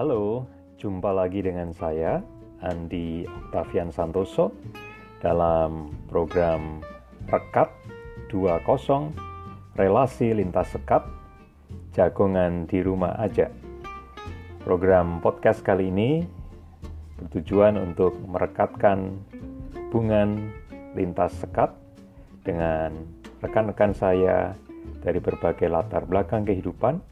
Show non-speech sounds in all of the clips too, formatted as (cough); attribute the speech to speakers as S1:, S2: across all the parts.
S1: Halo, jumpa lagi dengan saya Andi Octavian Santoso dalam program Rekat 20 Relasi Lintas Sekat Jagongan di Rumah Aja. Program podcast kali ini bertujuan untuk merekatkan hubungan lintas sekat dengan rekan-rekan saya dari berbagai latar belakang kehidupan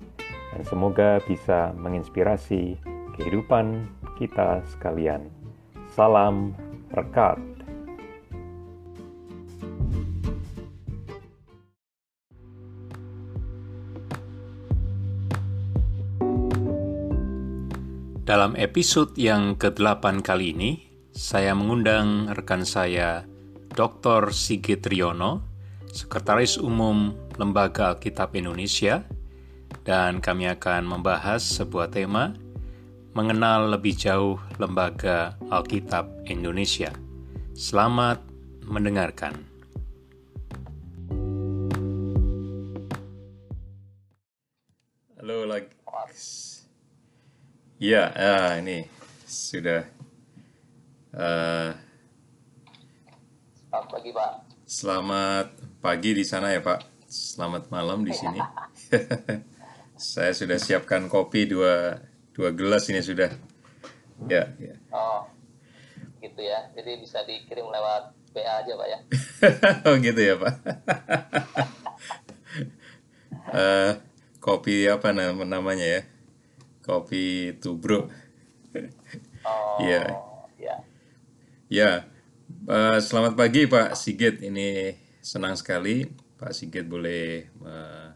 S1: dan semoga bisa menginspirasi kehidupan kita sekalian. Salam rekat.
S2: Dalam episode yang ke-8 kali ini, saya mengundang rekan saya Dr. Sigit Riono, Sekretaris Umum Lembaga Alkitab Indonesia, dan kami akan membahas sebuah tema mengenal lebih jauh Lembaga Alkitab Indonesia. Selamat mendengarkan.
S1: Halo lagi. Ya, ah, ini sudah. Uh,
S3: Selamat pagi Pak.
S1: Selamat pagi di sana ya Pak. Selamat malam di sini. (laughs) Saya sudah siapkan kopi dua dua gelas ini sudah. Ya. ya.
S3: Oh, gitu ya. Jadi bisa dikirim lewat PA aja Pak ya. (laughs)
S1: oh gitu ya Pak. uh, (laughs) kopi apa namanya ya? kopi tubruk.
S3: Oh,
S1: Iya.
S3: ya.
S1: Ya, uh, selamat pagi Pak Sigit. Ini senang sekali Pak Sigit boleh uh,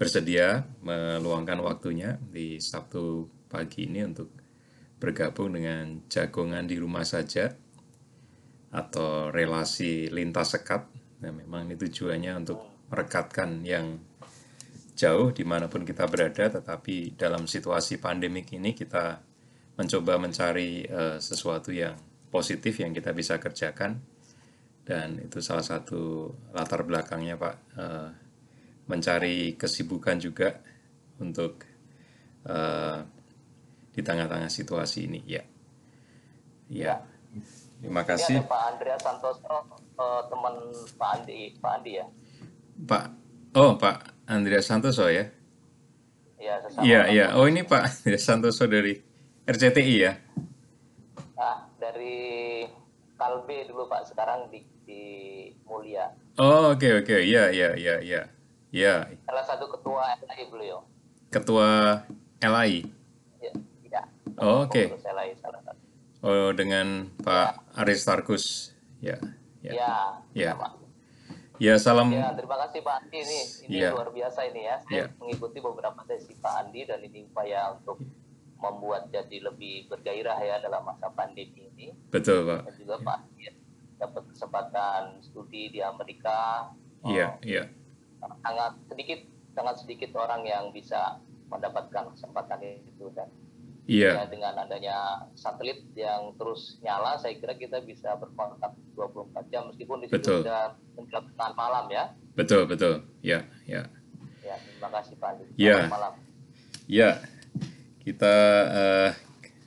S1: bersedia meluangkan waktunya di Sabtu pagi ini untuk bergabung dengan jagongan di rumah saja atau relasi lintas sekat. Nah, memang ini tujuannya untuk merekatkan yang jauh di mana pun kita berada, tetapi dalam situasi pandemik ini kita mencoba mencari uh, sesuatu yang positif yang kita bisa kerjakan dan itu salah satu latar belakangnya Pak uh, mencari kesibukan juga untuk uh, di tengah-tengah situasi ini. Ya. Ya. Terima kasih.
S3: Ini ada Pak Andrea Santoso uh, teman Pak Andi Pak Andi ya?
S1: Pak. Oh Pak Andreas Santoso ya?
S3: Iya,
S1: iya
S3: orang.
S1: iya. Oh ini Pak Andreas Santoso dari RCTI ya?
S3: Ah, dari Kalbe dulu Pak, sekarang di, di Mulia.
S1: oh oke oke. Ya ya ya ya ya
S3: Salah satu ketua LAI beliau.
S1: ketua LAI
S3: Ya, ya.
S1: Oh, oke.
S3: LAI salah satu.
S1: Oh, dengan Pak Aristarkus. Ya, ya.
S3: Ya,
S1: Ya.
S3: sama.
S1: Ya, salam.
S3: Ya, terima kasih Pak Andi ini. Ini
S1: Iya.
S3: luar biasa ini ya. Saya
S1: Iya.
S3: mengikuti beberapa sesi Pak Andi dan ini upaya untuk membuat jadi lebih bergairah ya dalam masa pandemi ini.
S1: Betul, Pak.
S3: Dan juga Pak Andi dapat kesempatan studi di Amerika. Oh,
S1: Iya, iya.
S3: Sangat sedikit sangat sedikit orang yang bisa mendapatkan kesempatan itu dan
S1: Iya,
S3: ya, dengan adanya satelit yang terus nyala, saya kira kita bisa berkontak 24 jam meskipun di situ sudah menjelang tengah malam ya.
S1: betul, betul. Ya, ya.
S3: Ya, terima kasih Pak Andi.
S1: Ya.
S3: Malam.
S1: Ya, kita eh,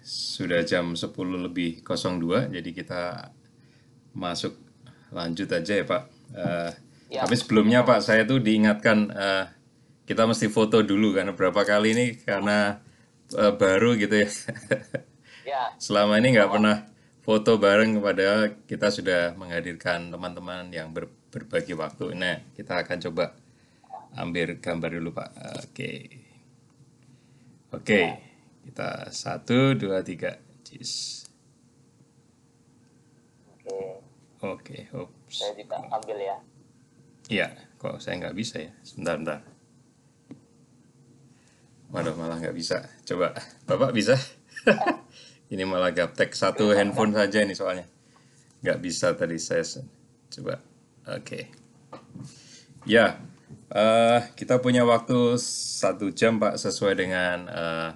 S1: sudah jam 10 lebih 02, jadi kita masuk lanjut aja ya, Pak. Eh,
S3: Ya.
S1: Tapi sebelumnya, Pak, saya tuh diingatkan eh, kita mesti foto dulu karena berapa kali ini karena eh, baru gitu ya. (laughs)
S3: Ya,
S1: Selama ini nggak pernah foto bareng kepada kita sudah menghadirkan teman-teman yang ber- berbagi waktu. Nah, kita akan coba ambil gambar dulu Pak. Oke. Oke, kita satu, dua, tiga. Cheers.
S3: oke.
S1: Oke, oops.
S3: Saya juga ambil ya.
S1: Iya, kok saya nggak bisa ya? Sebentar, bentar. Waduh, malah nggak bisa. Coba, Bapak bisa? (laughs) ini malah gaptek satu handphone saja ini soalnya. Nggak bisa tadi saya. Coba, oke. Ya, eh, kita punya waktu satu jam Pak sesuai dengan eh,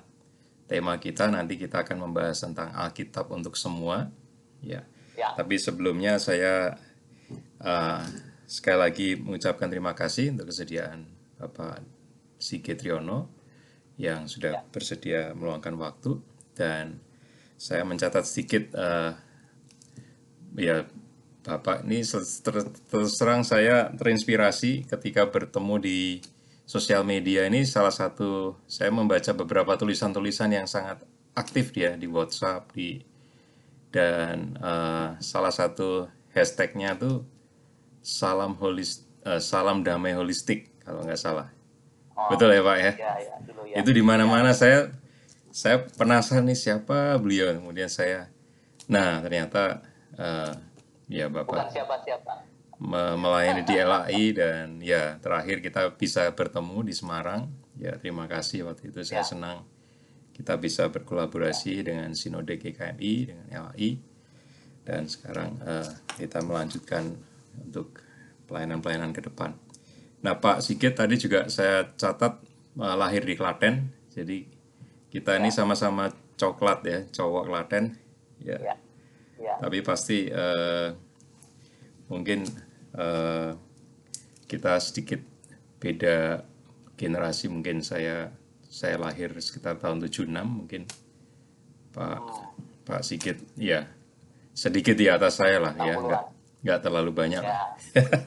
S1: tema kita. Nanti kita akan membahas tentang Alkitab untuk semua. Ya.
S3: Ya.
S1: Tapi sebelumnya saya eh, sekali lagi mengucapkan terima kasih untuk kesediaan Bapak Sigit Riono yang sudah bersedia meluangkan waktu. Dan saya mencatat sedikit uh, ya Bapak ini ter, terus terang saya terinspirasi ketika bertemu di sosial media ini. Salah satu saya membaca beberapa tulisan-tulisan yang sangat aktif dia di WhatsApp di dan uh, salah satu hashtagnya tuh salam holis uh, salam damai holistik kalau nggak salah. Oh, betul ya pak ya, ya, ya, dulu, ya. itu di mana-mana ya. saya saya penasaran nih siapa beliau kemudian saya. Nah ternyata uh, ya bapak
S3: siapa-siapa
S1: melayani di LAI dan ya terakhir kita bisa bertemu di Semarang. Ya terima kasih waktu itu saya ya. senang kita bisa berkolaborasi dengan Sinode GKMI dengan LAI dan sekarang uh, kita melanjutkan untuk pelayanan-pelayanan ke depan. Nah Pak Sigit tadi juga saya catat uh, lahir di Klaten, jadi kita ini ya. sama-sama coklat ya, cowok Klaten, ya. ya. ya. Tapi pasti uh, mungkin uh, kita sedikit beda generasi, mungkin saya saya lahir sekitar tahun 76 mungkin Pak oh. Pak Sigit ya sedikit di atas saya lah ya nggak nggak terlalu banyak. Ya.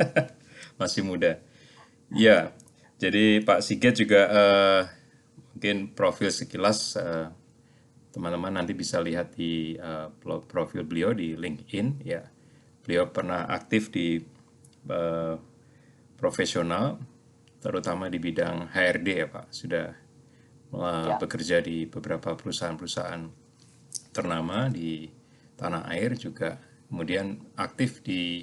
S1: (laughs) masih muda. Ya jadi Pak Sigit juga uh, mungkin profil sekilas eh, teman-teman nanti bisa lihat di uh, profil beliau di LinkedIn ya. Beliau pernah aktif di uh, profesional terutama di bidang HRD ya Pak. Sudah ya. bekerja di beberapa perusahaan-perusahaan ternama di tanah air juga kemudian aktif di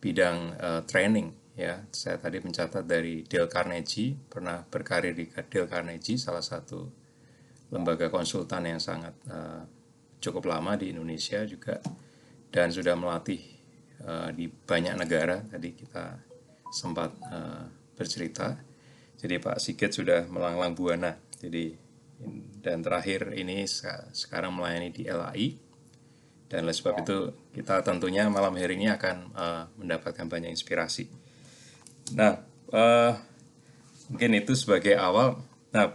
S1: bidang uh, training ya. Saya tadi mencatat dari Dale Carnegie pernah berkarir di Dale Carnegie salah satu lembaga konsultan yang sangat uh, cukup lama di Indonesia juga dan sudah melatih uh, di banyak negara. Tadi kita sempat uh, bercerita. Jadi Pak Sigit sudah melanglang buana. Jadi dan terakhir ini sekarang melayani di LAI dan oleh sebab ya. itu kita tentunya malam hari ini akan uh, mendapatkan banyak inspirasi. Nah, uh, mungkin itu sebagai awal. Nah,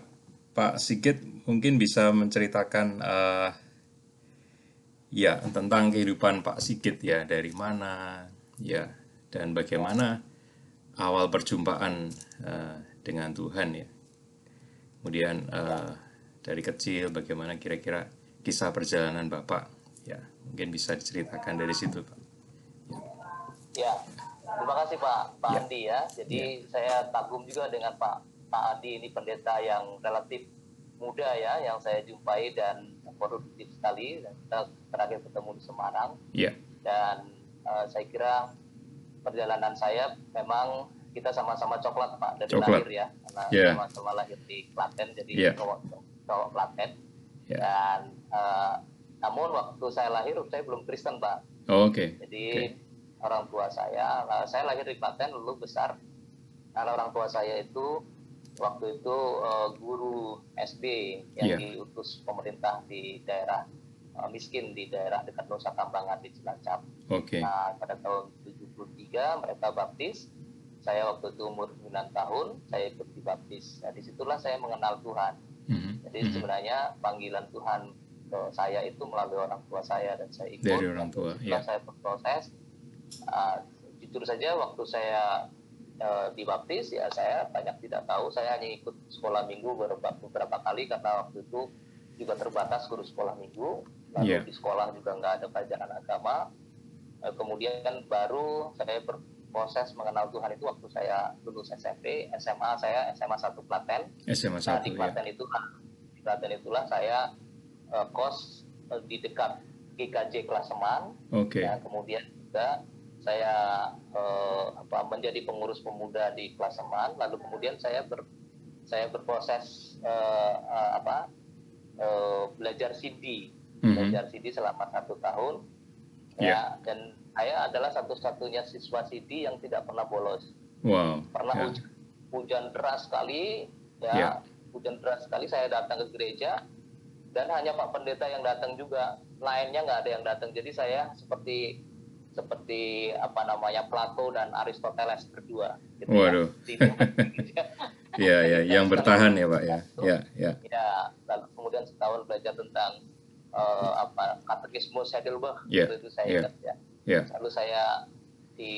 S1: Pak Sigit mungkin bisa menceritakan uh, ya tentang kehidupan Pak Sigit ya dari mana ya dan bagaimana awal perjumpaan uh, dengan Tuhan ya kemudian uh, dari kecil bagaimana kira-kira kisah perjalanan bapak ya mungkin bisa diceritakan dari situ pak
S3: ya terima kasih pak pak ya. Andi ya jadi ya. saya kagum juga dengan pak pak Andi ini pendeta yang relatif muda ya yang saya jumpai dan produktif sekali kita terakhir ketemu di Semarang
S1: ya.
S3: dan uh, saya kira perjalanan saya memang kita sama-sama coklat pak dari coklat. lahir ya karena yeah. sama-sama lahir di Klaten jadi yeah. cowok cowok Klaten yeah. dan uh, namun waktu saya lahir saya belum Kristen pak
S1: oh, oke okay.
S3: jadi okay. orang tua saya uh, saya lahir di Klaten lalu besar karena orang tua saya itu waktu itu uh, guru SD yang yeah. diutus pemerintah di daerah uh, miskin di daerah dekat Nusa Kambangan di Cilacap.
S1: Oke. Okay.
S3: Nah, pada tahun 73 mereka baptis saya waktu itu umur 9 tahun saya ikut dibaptis nah di situlah saya mengenal Tuhan mm-hmm. jadi mm-hmm. sebenarnya panggilan Tuhan ke saya itu melalui orang tua saya dan saya ikut
S1: dari orang tua
S3: ya. saya berproses uh, jujur saja waktu saya uh, dibaptis ya saya banyak tidak tahu saya hanya ikut sekolah minggu beberapa, beberapa kali karena waktu itu juga terbatas guru sekolah minggu lalu yeah. di sekolah juga nggak ada pelajaran agama uh, kemudian baru saya ber, proses mengenal Tuhan itu waktu saya lulus SMP, SMA saya SMA satu Klaten.
S1: SMA
S3: satu. Nah, di Klaten ya. di Klaten itulah saya uh, kos uh, di dekat GKJ Klaseman.
S1: Oke. Okay.
S3: Kemudian juga saya uh, apa menjadi pengurus pemuda di Klaseman, lalu kemudian saya ber saya berproses uh, uh, apa uh, belajar CD, mm -hmm. belajar CD selama satu tahun. Yeah. Ya, dan saya adalah satu-satunya siswa CD yang tidak pernah bolos.
S1: Wow.
S3: Pernah yeah. hujan, hujan deras sekali, ya yeah. hujan deras sekali saya datang ke gereja dan hanya Pak Pendeta yang datang juga, lainnya nggak ada yang datang. Jadi saya seperti seperti apa namanya Plato dan Aristoteles berdua.
S1: Gitu ya. Waduh. (laughs) Ya, ya, yang bertahan ya Pak ya. Ya, ya.
S3: Ya, lalu kemudian setahun belajar tentang uh, apa katekismus Heidelberg
S1: Yeah,
S3: itu saya
S1: yeah.
S3: ingat ya.
S1: Ya,
S3: Lalu saya di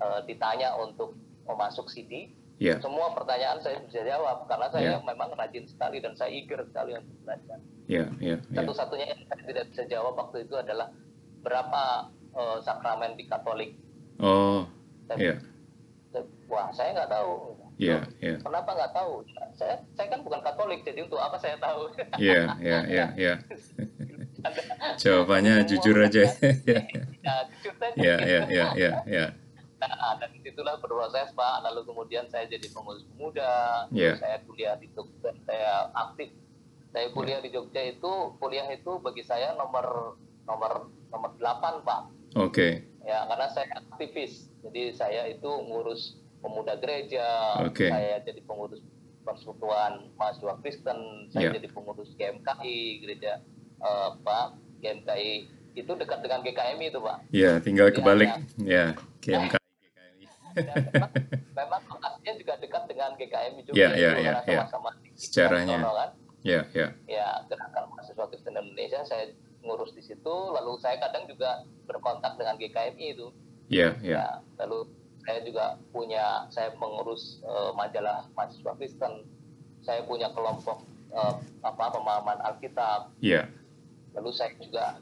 S3: uh, ditanya untuk memasuk CD.
S1: ya,
S3: Semua pertanyaan saya bisa jawab karena saya
S1: Yeah.
S3: memang rajin sekali dan saya eager sekali untuk belajar.
S1: Ya, ya, ya.
S3: Satu-satunya yang saya tidak bisa jawab waktu itu adalah berapa uh, sakramen di Katolik.
S1: Oh,
S3: Saya-
S1: ya,
S3: Wah, saya nggak tahu.
S1: ya, ya,
S3: Kenapa nggak tahu? Saya saya kan bukan Katolik, jadi untuk apa saya tahu? (laughs)
S1: ya, ya, ya, ya. (laughs) Jawabannya (laughs) jujur aja. Ya,
S3: jujur saja.
S1: ya, ya, ya, ya, ya.
S3: Nah, dan di situlah berproses Pak. Lalu kemudian saya jadi pengurus pemuda.
S1: Iya.
S3: Saya kuliah di Jogja. Saya aktif. Saya kuliah di Jogja itu kuliah itu bagi saya nomor nomor nomor 8 Pak.
S1: Oke,
S3: Ya karena saya aktivis. Jadi saya itu ngurus pemuda gereja.
S1: Oke.
S3: Saya jadi pengurus persekutuan mahasiswa Kristen. Saya
S1: Iya.
S3: jadi pengurus GMKI gereja eh, Pak GMKI itu dekat dengan GKMI itu Pak.
S1: ya, tinggal kebalik. Ya, GMK.
S3: Dan memang, memang lokasinya juga dekat dengan GKMI juga.
S1: Ya,
S3: itu
S1: ya, ya,
S3: karena
S1: ya.
S3: sama-sama di
S1: Sejarahnya.
S3: Kan.
S1: Ya, ya,
S3: Ya, gerakan mahasiswa Kristen Indonesia saya ngurus di situ. Lalu saya kadang juga berkontak dengan GKMI itu.
S1: ya, ya,
S3: Ya, lalu saya juga punya, saya mengurus eh, majalah mahasiswa Kristen. Saya punya kelompok eh, apa pemahaman Alkitab.
S1: ya.
S3: Lalu saya juga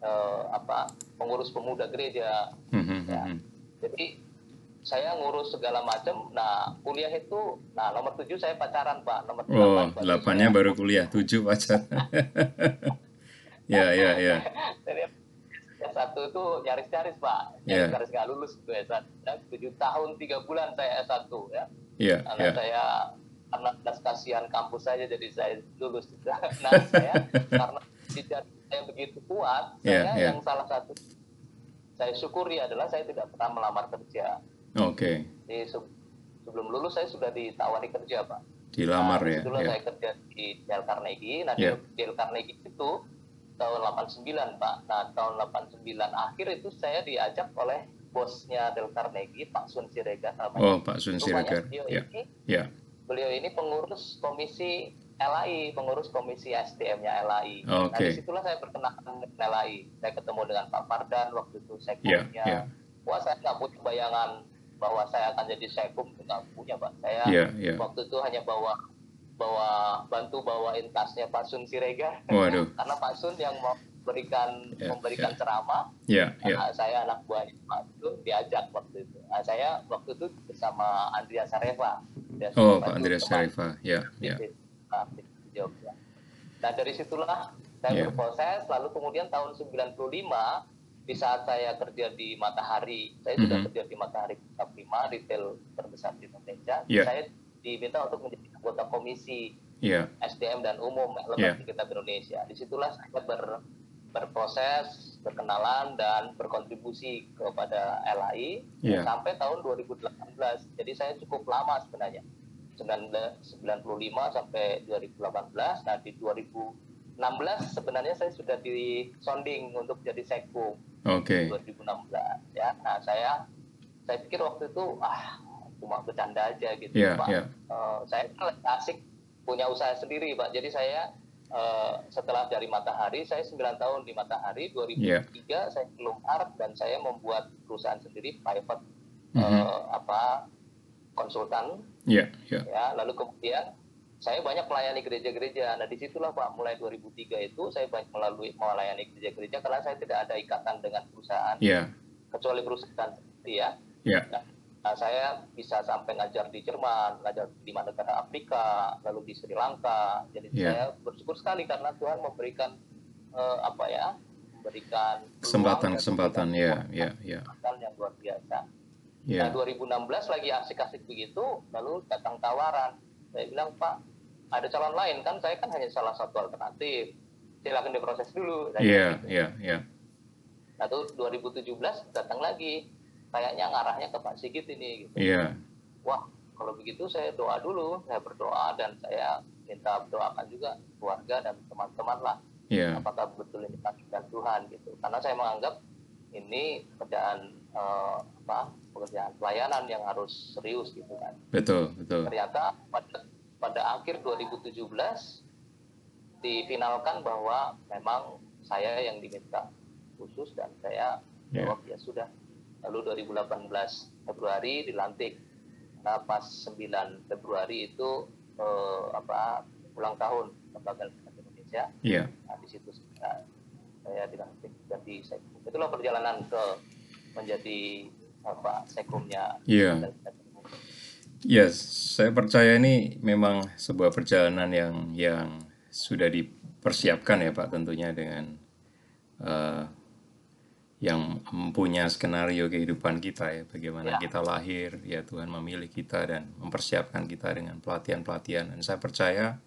S3: eh, apa pengurus pemuda gereja.
S1: Hmm, hmm,
S3: Ya.
S1: hmm.
S3: Jadi saya ngurus segala macam. Nah, kuliah itu, nah nomor tujuh saya pacaran pak, nomor
S1: Oh, delapannya
S3: saya-
S1: baru kuliah, tujuh pacar. (laughs) Ya, ya, ya.
S3: Yang satu itu nyaris-nyaris pak,
S1: Ya.
S3: nyaris nggak lulus itu S1. Ya, tujuh tahun tiga bulan saya S1 ya,
S1: Ya,
S3: karena
S1: ya.
S3: saya karena belas kasihan kampus saja jadi saya lulus. (laughs) Nah saya karena tidak saya begitu kuat,
S1: Ya,
S3: saya
S1: ya.
S3: yang salah satu saya syukuri adalah saya tidak pernah melamar kerja.
S1: Oke,
S3: Jadi se- sebelum lulus saya sudah ditawari kerja pak.
S1: dilamar
S3: nah,
S1: ya.
S3: Di situlah
S1: ya.
S3: saya kerja di Dale Carnegie. Nah,
S1: Ya.
S3: di Dale Carnegie itu tahun 89, Pak. Nah, tahun 89 akhir itu saya diajak oleh bosnya Dale Carnegie, Pak Sun Siregar namanya.
S1: Oh, Pak Sun Siregar.
S3: Beliau,
S1: Ya,
S3: ini,
S1: ya,
S3: beliau ini pengurus komisi LAI, pengurus komisi SDM-nya LAI. Nah,
S1: Oke.
S3: di situlah saya berkenalan dengan LAI. Saya ketemu dengan Pak Fardan waktu itu
S1: ya,
S3: sekumnya.
S1: ya,
S3: Wah, saya nggak punya bayangan bahwa saya akan jadi sekum, nggak punya, Pak. Saya
S1: ya, ya.
S3: waktu itu hanya bawa bawa bantu bawain tasnya Pak Sun Siregar
S1: Waduh, (laughs)
S3: karena Pak Sun yang mau memberikan
S1: Ya,
S3: memberikan
S1: ya.
S3: ceramah
S1: ya, ya.
S3: nah, saya anak buahnya Pak Sun diajak waktu itu nah, saya waktu itu bersama Andrea Sareva Andrea
S1: Oh,
S3: Sareva
S1: Pak
S3: itu teman
S1: Syarifa. Ya, ya,
S3: ah, nah dari situlah saya
S1: Ya.
S3: berproses lalu kemudian tahun 95 di saat saya kerja di Matahari saya sudah
S1: Mhm.
S3: kerja di Matahari Pusat Prima retail terbesar di Indonesia
S1: Ya.
S3: saya diminta untuk menjadi anggota komisi
S1: ya,
S3: SDM dan umum
S1: Yeah.
S3: lembaga kita Indonesia. Di situlah saya ber, berproses, berkenalan dan berkontribusi kepada LAI
S1: Yeah.
S3: sampai tahun 2018. Jadi saya cukup lama sebenarnya. 1995 sampai 2018. Nah di 2016 sebenarnya saya sudah disonding untuk jadi sekum
S1: oke.
S3: 2016 ya. Nah saya saya pikir waktu itu ah cuma bercanda aja gitu
S1: Ya,
S3: Pak.
S1: ya.
S3: Eh, saya kan asik punya usaha sendiri Pak. Jadi saya eh, setelah dari Matahari, saya 9 tahun di Matahari. 2003 saya keluar dan saya membuat perusahaan sendiri private eh,
S1: Mhm.
S3: apa konsultan
S1: Ya, ya,
S3: ya. Lalu kemudian saya banyak melayani gereja-gereja. Nah di situlah Pak mulai 2003 itu saya banyak melalui melayani gereja-gereja karena saya tidak ada ikatan dengan perusahaan
S1: ya,
S3: kecuali perusahaan ya.
S1: ya,
S3: Nah, saya bisa sampai ngajar di Jerman, ngajar di lima negara Afrika, lalu di Sri Lanka. Jadi
S1: Iya.
S3: saya bersyukur sekali karena Tuhan memberikan eh, apa ya, memberikan peluang
S1: kesempatan,
S3: dan
S1: kesempatan.
S3: memberikan
S1: Ya, ya, ya,
S3: kesempatan yang luar biasa.
S1: ya.
S3: Nah 2016 lagi asik-asik begitu, lalu datang tawaran. Saya bilang Pak, ada calon lain kan? Saya kan hanya salah satu alternatif. Silakan diproses dulu.
S1: Iya,
S3: gitu.
S1: iya, iya.
S3: Nah itu 2017 datang lagi. Kayaknya ngarahnya ke Pak Sigit ini. Gitu.
S1: Iya,
S3: wah kalau begitu saya doa dulu saya berdoa dan saya minta doakan juga keluarga dan teman-teman lah
S1: iya,
S3: apakah betul ini panggilan Tuhan gitu karena saya menganggap ini pekerjaan eh, apa pekerjaan pelayanan yang harus serius gitu kan
S1: betul, betul.
S3: ternyata pada pada akhir 2017 difinalkan bahwa memang saya yang diminta khusus dan saya
S1: Ya.
S3: jawab ya sudah. Lalu 2018 Februari dilantik. Nah pas 9 Februari itu eh, apa ulang tahun Lembaga Indonesia.
S1: Iya.
S3: Nah di situ saya, saya dilantik jadi sekum. Itulah perjalanan ke menjadi apa sekumnya.
S1: Iya. Ya, saya percaya ini memang sebuah perjalanan yang yang sudah dipersiapkan ya Pak tentunya dengan eh, yang mempunyai skenario kehidupan kita ya bagaimana
S3: Ya.
S1: kita lahir ya Tuhan memilih kita dan mempersiapkan kita dengan pelatihan-pelatihan dan saya percaya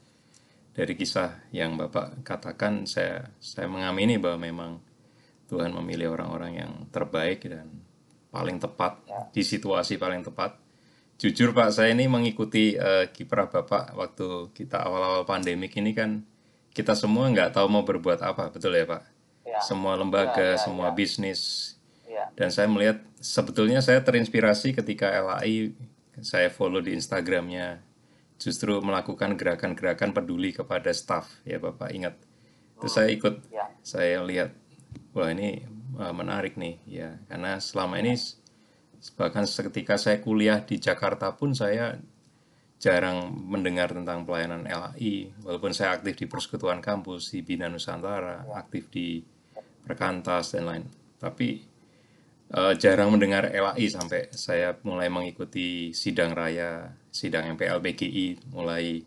S1: dari kisah yang Bapak katakan saya saya mengamini bahwa memang Tuhan memilih orang-orang yang terbaik dan paling tepat
S3: Ya.
S1: di situasi paling tepat Jujur Pak, saya ini mengikuti eh, kiprah Bapak waktu kita awal-awal pandemik ini kan kita semua nggak tahu mau berbuat apa, betul ya Pak?
S3: Ya.
S1: Semua lembaga,
S3: Ya, ya,
S1: semua
S3: ya.
S1: bisnis.
S3: Ya.
S1: Dan saya melihat sebetulnya saya terinspirasi ketika LAI saya follow di Instagramnya justru melakukan gerakan-gerakan peduli kepada staff ya Bapak ingat. Terus saya ikut,
S3: Ya.
S1: saya lihat wah ini eh, menarik nih ya. Karena selama ini bahkan ketika saya kuliah di Jakarta pun saya jarang mendengar tentang pelayanan LAI walaupun saya aktif di persekutuan kampus di Bina Nusantara aktif di Perkantas dan lain. Tapi eh, jarang mendengar LAI sampai saya mulai mengikuti sidang raya sidang MPL PGI mulai.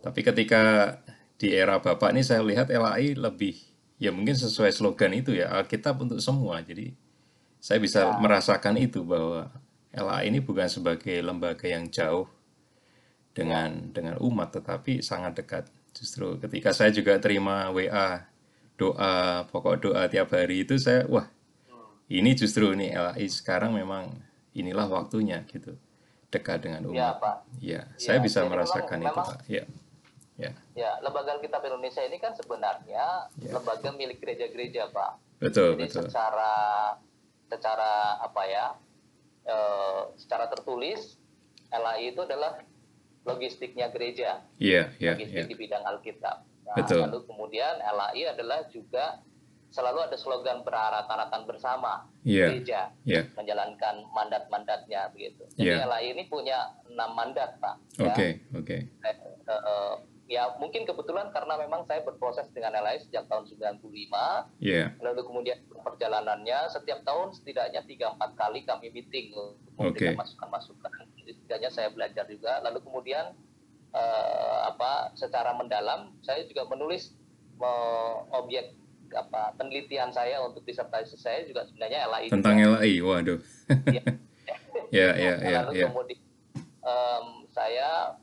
S1: Tapi ketika di era Bapak ini saya lihat LAI lebih ya mungkin sesuai slogan itu ya Alkitab untuk semua jadi saya bisa merasakan itu bahwa LA ini bukan sebagai lembaga yang jauh dengan dengan umat tetapi sangat dekat. Justru ketika saya juga terima WA doa pokok doa tiap hari itu saya wah ini justru ini LAI sekarang memang inilah waktunya gitu dekat dengan
S3: Ya,
S1: umat.
S3: Pak.
S1: Ya, saya bisa
S3: jadi
S1: merasakan
S3: memang-
S1: itu,
S3: memang-
S1: Pak. Ya. Ya,
S3: Ya, Lembaga Alkitab Indonesia ini kan sebenarnya
S1: Ya.
S3: lembaga milik gereja-gereja, Pak.
S1: betul,
S3: Jadi
S1: betul.
S3: secara secara apa ya? eh, secara tertulis LAI itu adalah logistiknya gereja,
S1: Iya, iya,
S3: logistik
S1: iya.
S3: di bidang Alkitab. Nah,
S1: Betul.
S3: lalu kemudian LAI adalah juga selalu ada slogan berharatan bersama
S1: Iya,
S3: gereja
S1: iya.
S3: menjalankan mandat-mandatnya begitu. Jadi
S1: Iya.
S3: LAI ini punya enam mandat, Pak.
S1: Oke,
S3: Ya.
S1: oke.
S3: Eh, eh, ya mungkin kebetulan karena memang saya berproses dengan LAI sejak tahun 95
S1: Iya,
S3: lalu kemudian perjalanannya setiap tahun setidaknya 3-4 kali kami meeting untuk memberikan
S1: Oke.
S3: masukan-masukan Jadi setidaknya saya belajar juga lalu kemudian eh, apa secara mendalam saya juga menulis eh, objek apa penelitian saya untuk disertasi saya juga sebenarnya LAI
S1: tentang
S3: juga.
S1: LAI, waduh.
S3: Iya. (laughs)
S1: Ya, ya, ya,
S3: lalu
S1: ya.
S3: kemudian em, saya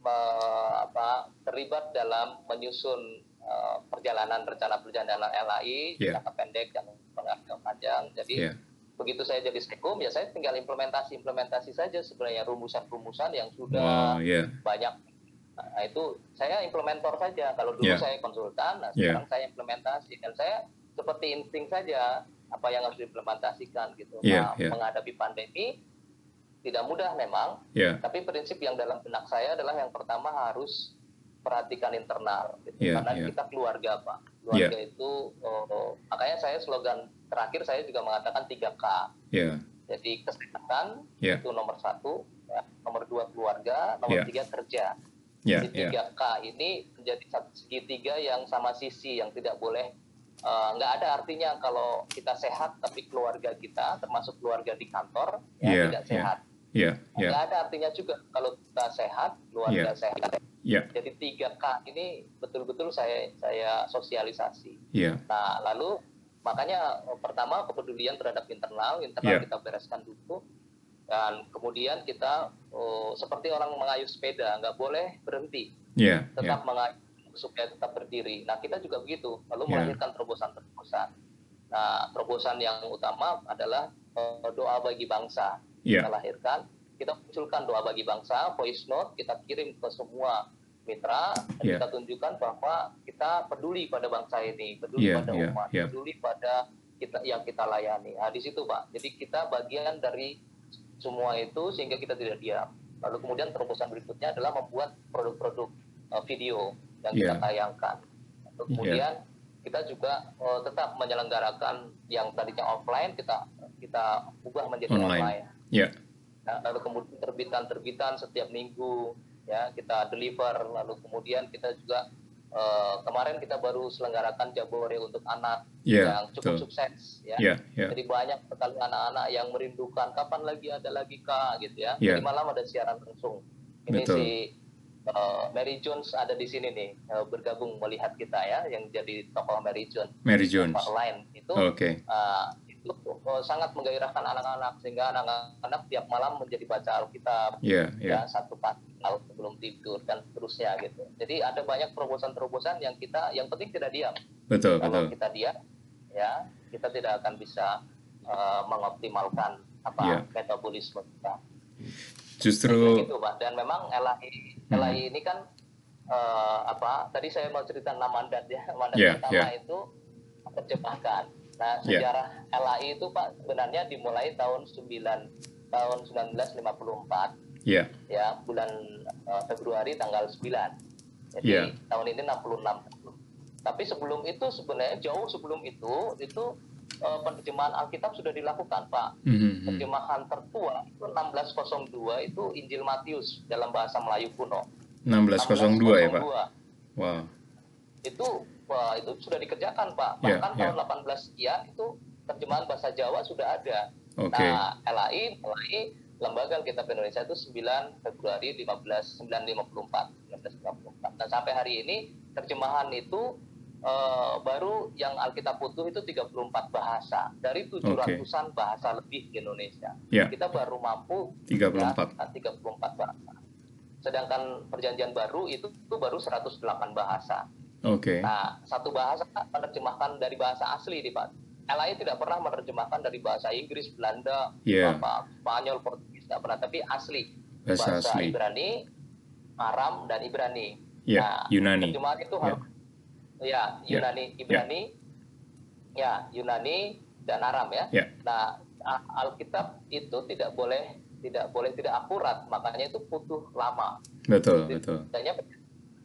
S3: me- apa terlibat dalam menyusun eh, perjalanan rencana perjalanan LAI
S1: Iya.
S3: jangka pendek dan jangka panjang. Jadi
S1: Iya.
S3: begitu saya jadi sekum ya saya tinggal implementasi implementasi saja sebenarnya rumusan-rumusan yang
S1: Wow,
S3: sudah
S1: ya.
S3: banyak. Nah, itu saya implementor saja. Kalau dulu
S1: Iya.
S3: saya konsultan, nah
S1: Iya.
S3: sekarang saya implementasi dan saya seperti insting saja apa yang harus diimplementasikan gitu.
S1: Iya,
S3: Nah,
S1: iya.
S3: menghadapi pandemi tidak mudah memang,
S1: Ya,
S3: tapi prinsip yang dalam benak saya adalah yang pertama harus perhatikan internal gitu.
S1: Iya,
S3: karena
S1: iya.
S3: kita keluarga pak keluarga itu oh, makanya saya slogan terakhir saya juga mengatakan 3K
S1: ya,
S3: jadi kesehatan
S1: ya,
S3: itu nomor satu ya. nomor dua keluarga nomor
S1: Iya.
S3: tiga kerja
S1: ya,
S3: jadi
S1: ya.
S3: 3K ini menjadi satu segitiga yang sama sisi yang tidak boleh eh, nggak ada artinya kalau kita sehat tapi keluarga kita termasuk keluarga di kantor ya
S1: Iya,
S3: tidak
S1: iya.
S3: sehat
S1: Ya, ya,
S3: nggak ada artinya juga. Kalau kita sehat keluarga
S1: Iya.
S3: sehat
S1: ya,
S3: jadi 3K ini betul-betul saya saya sosialisasi.
S1: Ya,
S3: nah lalu makanya eh, pertama kepedulian terhadap internal internal
S1: Iya.
S3: kita bereskan dulu. Dan kemudian kita oh, seperti orang mengayuh sepeda nggak boleh berhenti.
S1: Ya, ya,
S3: tetap mengayuh supaya tetap berdiri. Nah kita juga begitu. Lalu
S1: Iya.
S3: melahirkan terobosan-terobosan. Nah terobosan yang utama adalah eh, doa bagi bangsa
S1: ya,
S3: kita lahirkan kita munculkan doa bagi bangsa voice note kita kirim ke semua mitra dan
S1: Iya.
S3: kita tunjukkan bahwa kita peduli pada bangsa ini peduli
S1: Iya,
S3: pada
S1: iya,
S3: umat
S1: iya.
S3: peduli pada kita yang kita layani nah di situ pak jadi kita bagian dari semua itu sehingga kita tidak diam lalu kemudian terobosan berikutnya adalah membuat produk-produk eh, video yang kita
S1: Iya.
S3: tayangkan Kemudian kita juga uh, tetap menyelenggarakan yang tadinya offline kita kita ubah menjadi online. online.
S1: Yeah.
S3: Nah, lalu kemudian terbitan-terbitan setiap minggu ya kita deliver. Lalu kemudian kita juga uh, kemarin kita baru selenggarakan jabore untuk anak
S1: yeah,
S3: yang cukup betul. sukses ya.
S1: Yeah, yeah.
S3: Jadi banyak sekali anak-anak yang merindukan kapan lagi ada lagi kak gitu ya.
S1: Yeah.
S3: Jadi malam ada siaran langsung. Ini betul. si uh, Mary Jones ada di sini nih uh, bergabung melihat kita ya yang jadi tokoh Mary Jones.
S1: Mary Jones.
S3: Lain itu
S1: okay.
S3: uh, sangat menggairahkan anak-anak sehingga anak-anak tiap malam menjadi baca Alkitab
S1: yeah, yeah.
S3: ya satu pasal sebelum tidur dan seterusnya gitu. Jadi ada banyak terobosan-terobosan yang kita yang penting tidak diam.
S1: Betul
S3: Kalau
S1: betul.
S3: kita diam ya kita tidak akan bisa uh, mengoptimalkan apa yeah. metabolisme kita.
S1: Justru
S3: itu pak dan memang LAI hmm. LAI ini kan uh, apa tadi saya mau cerita nama (laughs) mandat ya mandat yeah, pertama yeah. itu terjemahkan nah ya. sejarah yeah. LAI itu pak sebenarnya dimulai tahun 9 tahun 1954
S1: yeah.
S3: ya bulan uh, Februari tanggal 9 jadi yeah. tahun ini 66 tapi sebelum itu sebenarnya jauh sebelum itu itu uh, penerjemahan Alkitab sudah dilakukan, Pak.
S1: Mm-hmm.
S3: Terjemahan tertua itu 1602 itu Injil Matius dalam bahasa Melayu kuno.
S1: 1602, 1602 ya, Pak. Wow.
S3: Itu wah itu sudah dikerjakan, Pak. Ya, Bahkan yeah, tahun yeah. 18 sekian itu terjemahan bahasa Jawa sudah ada.
S1: Okay.
S3: Nah, LAI, LAI Lembaga Alkitab Indonesia itu 9 Februari 15 1954, 1954. Dan sampai hari ini terjemahan itu uh, baru yang Alkitab Utuh itu 34 bahasa dari 700-an okay. bahasa lebih di Indonesia.
S1: Yeah.
S3: Kita baru mampu
S1: 34
S3: ya, 34 bahasa. Sedangkan perjanjian baru itu, itu baru 108 bahasa.
S1: Oke. Okay.
S3: Nah, satu bahasa menerjemahkan dari bahasa asli di Pak. LAI tidak pernah menerjemahkan dari bahasa Inggris, Belanda,
S1: yeah.
S3: apa, Spanyol, Portugis tidak pernah, tapi asli.
S1: Bahasa,
S3: bahasa
S1: asli.
S3: Ibrani, Aram dan Ibrani.
S1: Yeah. Nah, Yunani.
S3: Terjemahan itu yeah. harus ya Yunani, yeah. Ibrani, yeah. ya Yunani dan Aram ya.
S1: Yeah.
S3: Nah Alkitab itu tidak boleh tidak boleh tidak akurat, makanya itu butuh lama.
S1: Betul, jadi, betul.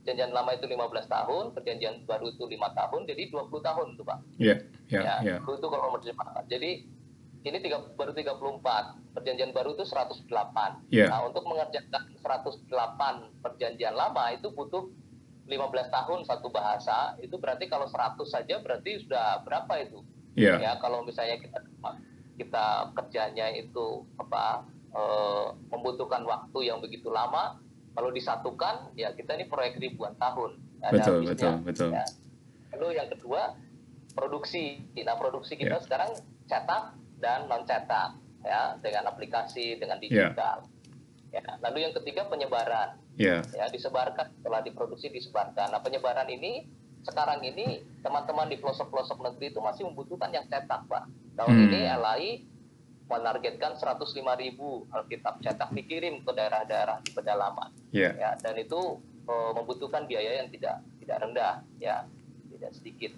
S3: Perjanjian lama itu 15 tahun, perjanjian baru itu lima tahun, jadi 20 tahun itu Pak.
S1: Iya, iya, iya.
S3: Itu kalau menerjemahkan. Jadi ini tiga, baru 34, perjanjian baru itu 108.
S1: Yeah.
S3: Nah, untuk mengerjakan 108 perjanjian lama itu butuh 15 tahun satu bahasa itu berarti kalau 100 saja berarti sudah berapa itu
S1: yeah.
S3: ya kalau misalnya kita kita kerjanya itu apa e, membutuhkan waktu yang begitu lama kalau disatukan ya kita ini proyek ribuan tahun
S1: betul habisnya, betul betul ya.
S3: lalu yang kedua produksi nah produksi kita yeah. sekarang cetak dan non cetak ya dengan aplikasi dengan iya. digital yeah. ya lalu yang ketiga penyebaran
S1: yeah.
S3: ya disebarkan setelah diproduksi disebarkan. Nah penyebaran ini sekarang ini teman-teman di pelosok-pelosok negeri itu masih membutuhkan yang cetak pak. Tahun hmm. ini LAI menargetkan 105 ribu Alkitab cetak dikirim ke daerah-daerah di pedalaman.
S1: Yeah.
S3: Ya, dan itu uh, membutuhkan biaya yang tidak tidak rendah, ya tidak sedikit.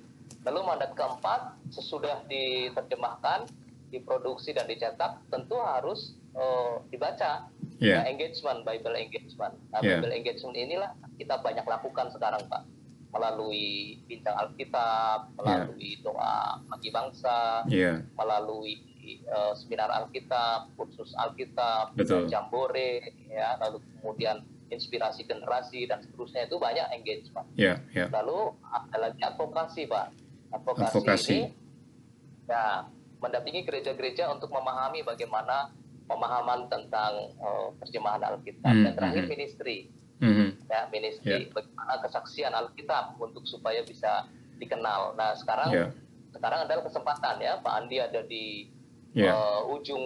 S3: Lalu mandat keempat sesudah diterjemahkan, diproduksi dan dicetak tentu harus uh, dibaca yeah. nah, engagement Bible engagement nah, yeah. Bible engagement inilah kita banyak lakukan sekarang Pak melalui bincang Alkitab melalui yeah. doa bagi bangsa
S1: yeah.
S3: melalui uh, seminar Alkitab kursus Alkitab
S1: Betul.
S3: jambore ya lalu kemudian inspirasi generasi dan seterusnya itu banyak engagement
S1: yeah, yeah.
S3: lalu ada lagi advokasi Pak advokasi,
S1: advokasi.
S3: ini ya mendampingi gereja-gereja untuk memahami bagaimana pemahaman tentang uh, terjemahan Alkitab mm -hmm. dan terakhir hmm. ministry
S1: mm -hmm.
S3: ya ministry yeah. bagaimana kesaksian Alkitab untuk supaya bisa dikenal. Nah sekarang yeah. sekarang adalah kesempatan ya Pak Andi ada di yeah. uh, ujung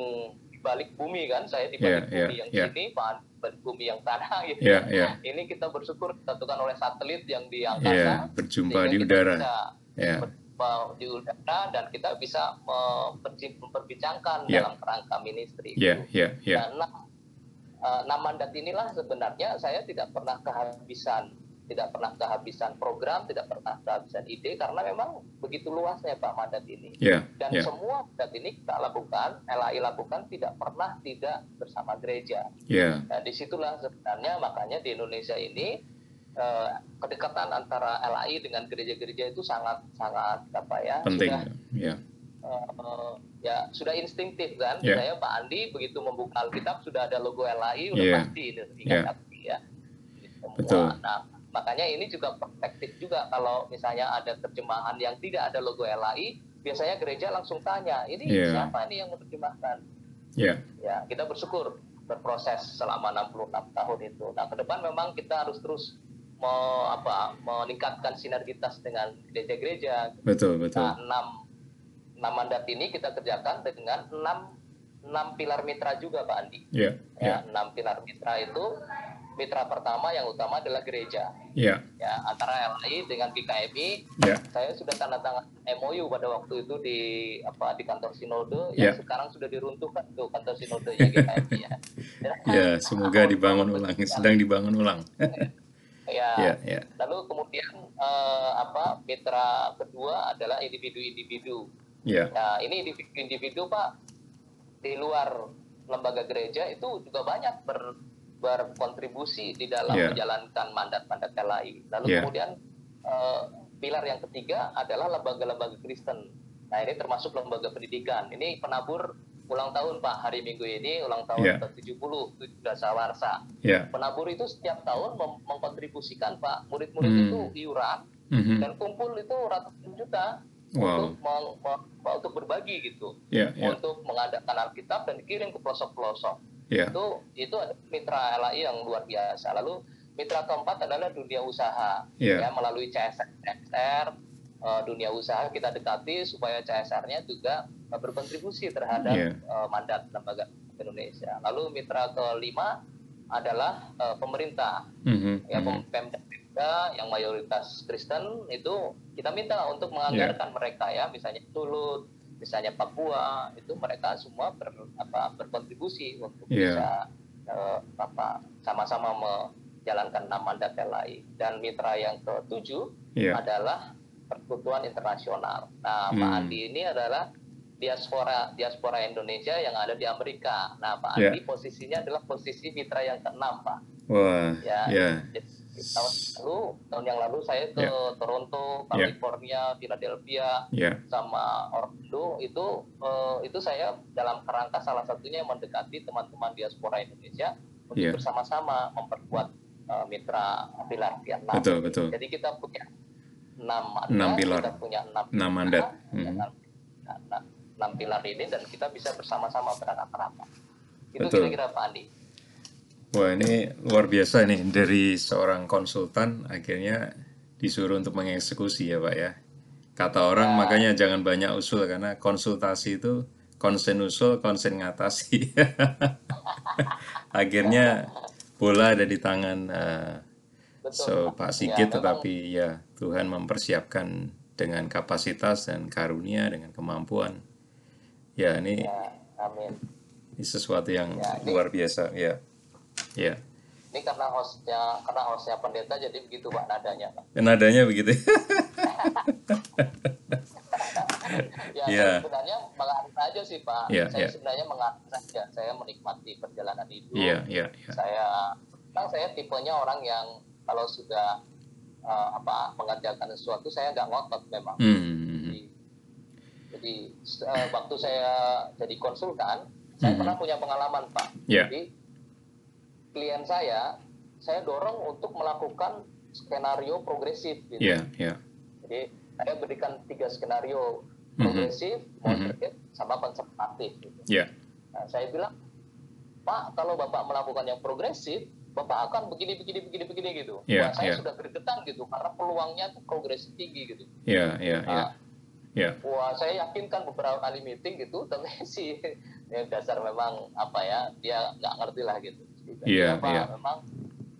S3: balik bumi kan saya di balik yeah, bumi yeah, yang yeah. sini Pak balik bumi yang tanah (laughs) gitu.
S1: Yeah, yeah.
S3: Ini kita bersyukur disatukan oleh satelit yang di angkasa.
S1: Yeah, berjumpa di udara.
S3: Bisa yeah di udara dan kita bisa memperbincangkan yeah. dalam kerangka ministry.
S1: Yeah, yeah, yeah.
S3: Nah, uh, enam mandat inilah sebenarnya saya tidak pernah kehabisan tidak pernah kehabisan program, tidak pernah kehabisan ide karena memang begitu luasnya Pak mandat ini.
S1: Yeah,
S3: Dan
S1: yeah.
S3: semua mandat ini kita lakukan, LAI lakukan tidak pernah tidak bersama gereja.
S1: Yeah.
S3: Nah, di situlah sebenarnya makanya di Indonesia ini eh, kedekatan antara LAI dengan gereja-gereja itu sangat sangat apa ya
S1: penting
S3: sudah
S1: ya
S3: eh, ya sudah instinktif kan
S1: Ya.
S3: saya Pak Andi begitu membuka Alkitab sudah ada logo LAI udah
S1: Ya.
S3: pasti ingat
S1: Ya.
S3: hati ya Semua.
S1: Betul.
S3: nah makanya ini juga perspektif juga kalau misalnya ada terjemahan yang tidak ada logo LAI biasanya gereja langsung tanya ini
S1: Ya.
S3: siapa nih yang menerjemahkan
S1: ya
S3: ya kita bersyukur berproses selama 66 tahun itu. Nah, ke depan memang kita harus terus me- apa, meningkatkan sinergitas dengan gereja-gereja.
S1: betul betul
S3: Nah, enam, enam mandat ini kita kerjakan dengan enam, enam pilar mitra juga, Pak Andi.
S1: ya
S3: Ya,
S1: ya
S3: enam pilar mitra itu mitra pertama yang utama adalah gereja.
S1: ya
S3: Ya, antara LAI dengan GKMI
S1: ya
S3: saya sudah tanda tangan MOU pada waktu itu di apa di kantor sinode
S1: Ya.
S3: yang sekarang sudah diruntuhkan tuh kantor sinode ya GKMI (laughs) ya.
S1: ya semoga dibangun ulang sedang dibangun ulang (laughs)
S3: Ya.
S1: ya ya
S3: Lalu kemudian eh, apa mitra kedua adalah individu-individu.
S1: ya
S3: Nah ini individu-individu Pak di luar lembaga gereja itu juga banyak ber, berkontribusi di dalam
S1: Ya.
S3: menjalankan mandat-mandat LAI. Lalu
S1: Ya.
S3: kemudian eh, pilar yang ketiga adalah lembaga-lembaga Kristen. Nah ini termasuk lembaga pendidikan. Ini penabur ulang tahun Pak hari Minggu ini ulang tahun
S1: Ya.
S3: ke-70 itu Dasawarsa.
S1: ya
S3: Penabur itu setiap tahun mengkontribusikan Pak murid-murid
S1: Hmm.
S3: itu iuran
S1: Mhm.
S3: dan kumpul itu ratusan juta
S1: Wow.
S3: untuk meng- untuk berbagi gitu
S1: ya ya
S3: untuk mengadakan Alkitab dan dikirim ke pelosok-pelosok
S1: ya
S3: itu itu ada mitra LAI yang luar biasa lalu mitra keempat adalah dunia usaha
S1: Ya.
S3: ya melalui CSR, CSR eh, dunia usaha kita dekati supaya CSR-nya juga eh, berkontribusi terhadap
S1: Ya.
S3: eh, mandat lembaga Indonesia lalu mitra kelima adalah eh, pemerintah
S1: Mhm.
S3: ya
S1: Mhm.
S3: pem- Pemda Pemda yang mayoritas Kristen itu kita minta untuk menganggarkan mereka ya misalnya Sulut misalnya Papua itu mereka semua ber, apa, berkontribusi untuk
S1: Iya.
S3: bisa eh, apa sama-sama menjalankan enam mandat LAI dan mitra yang ketujuh
S1: ya
S3: adalah persekutuan internasional. Nah, Pak
S1: Hmm.
S3: Andi ini adalah diaspora diaspora Indonesia yang ada di Amerika. Nah, Pak
S1: Ya.
S3: Andi posisinya adalah posisi mitra yang keenam, Pak
S1: wah
S3: ya, Jadi, tahun lalu tahun yang lalu saya ke
S1: Ya.
S3: Toronto,
S1: Ya.
S3: California, Philadelphia
S1: ya
S3: sama Orlando itu eh, itu saya dalam kerangka salah satunya mendekati teman-teman diaspora Indonesia untuk
S1: Ya.
S3: bersama-sama memperkuat eh, mitra pilar enam.
S1: betul betul
S3: Jadi kita punya enam mandat,
S1: Enam pilar.
S3: kita punya enam,
S1: Enam mandat.
S3: pilar,
S1: Mhm.
S3: enam, pilar ini dan kita bisa bersama-sama berangkat rapat. Itu kira-kira Pak Andi.
S1: Wah ini luar biasa nih dari seorang konsultan akhirnya disuruh untuk mengeksekusi ya Pak ya. Kata orang makanya jangan banyak usul karena konsultasi itu konsen usul, konsen ngatasi. (laughs) akhirnya bola ada di tangan eh, so Pak Sigit
S3: Ya, memang-
S1: tetapi ya Tuhan mempersiapkan dengan kapasitas dan karunia dengan kemampuan. Ya ini,
S3: Ya, amin.
S1: ini sesuatu yang
S3: Ya,
S1: luar biasa ya. Ya.
S3: Ini karena hostnya karena hostnya pendeta jadi begitu pak nadanya pak.
S1: Nadanya begitu. (laughs)
S3: Ya
S1: Iya.
S3: saya sebenarnya mengalir aja sih pak.
S1: Iya,
S3: saya
S1: iya.
S3: sebenarnya mengalir saja. Saya menikmati perjalanan hidup.
S1: Iya, iya, iya.
S3: Saya, memang saya tipenya orang yang kalau sudah eh, apa mengerjakan sesuatu saya nggak ngotot memang.
S1: Hmm.
S3: Jadi, jadi eh, waktu saya jadi konsultan, saya
S1: Mhm.
S3: pernah punya pengalaman pak.
S1: Ya.
S3: Jadi klien saya, saya dorong untuk melakukan skenario progresif. Gitu.
S1: Iya, iya.
S3: Jadi saya berikan tiga skenario
S1: Mhm.
S3: progresif, moderate, sama konservatif. Gitu.
S1: Iya.
S3: Nah, saya bilang, Pak, kalau Bapak melakukan yang progresif, Bapak akan begini, begini, begini, begini gitu.
S1: Iya,
S3: Wah, saya
S1: iya.
S3: sudah gregetan gitu, karena peluangnya tuh progresif tinggi gitu.
S1: Iya, iya, iya.
S3: Nah,
S1: Iya.
S3: Wah, saya yakinkan beberapa kali meeting gitu, (laughs) tapi sih ya dasar memang apa ya, dia nggak ngerti lah gitu. Gitu.
S1: Iya,
S3: Pak,
S1: iya.
S3: memang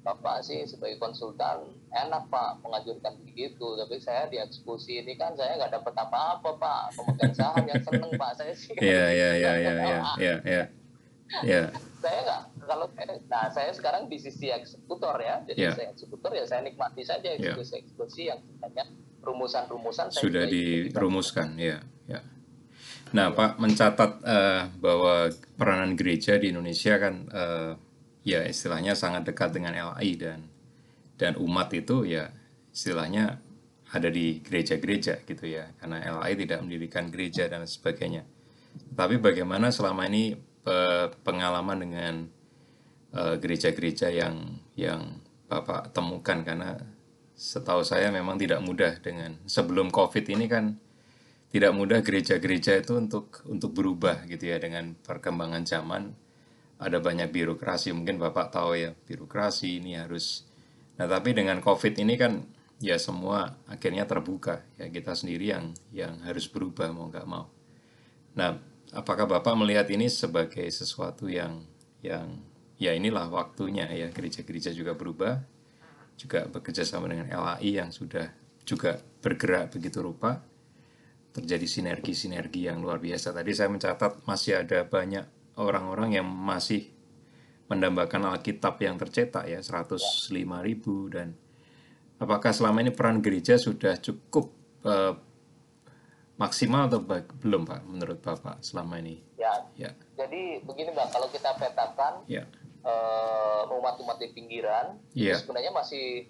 S3: Bapak sih sebagai konsultan enak Pak mengajurkan begitu, tapi saya dieksekusi ini kan saya nggak dapat apa-apa Pak, pemegang saham yang seneng Pak saya sih.
S1: Iya, iya, iya, iya, (laughs) iya, iya, iya. Iya.
S3: Saya nggak kalau saya, nah saya sekarang di sisi eksekutor ya, jadi
S1: Iya.
S3: saya eksekutor ya saya nikmati saja
S1: Iya.
S3: eksekusi-eksekusi yang sebenarnya rumusan-rumusan saya
S1: Sudah dirumuskan, ya, ya. Nah, Pak mencatat eh, bahwa peranan gereja di Indonesia kan eh, ya istilahnya sangat dekat dengan LAI dan dan umat itu ya istilahnya ada di gereja-gereja gitu ya karena LAI tidak mendirikan gereja dan sebagainya. Tapi bagaimana selama ini pengalaman dengan eh, gereja-gereja yang yang Bapak temukan? Karena setahu saya memang tidak mudah dengan sebelum Covid ini kan tidak mudah gereja-gereja itu untuk untuk berubah gitu ya dengan perkembangan zaman ada banyak birokrasi mungkin Bapak tahu ya birokrasi ini harus. Nah tapi dengan Covid ini kan ya semua akhirnya terbuka. Ya kita sendiri yang yang harus berubah mau nggak mau. Nah apakah Bapak melihat ini sebagai sesuatu yang yang ya inilah waktunya ya gereja-gereja juga berubah juga bekerja sama dengan LAI yang sudah juga bergerak begitu rupa terjadi sinergi-sinergi yang luar biasa. Tadi saya mencatat masih ada banyak orang-orang yang masih mendambakan Alkitab yang tercetak ya 105 ribu dan apakah selama ini peran gereja sudah cukup uh, maksimal atau belum Pak menurut Bapak selama ini?
S3: Ya. ya. Jadi begini Pak, kalau kita petakan ya uh, umat-umat di pinggiran yeah. sebenarnya masih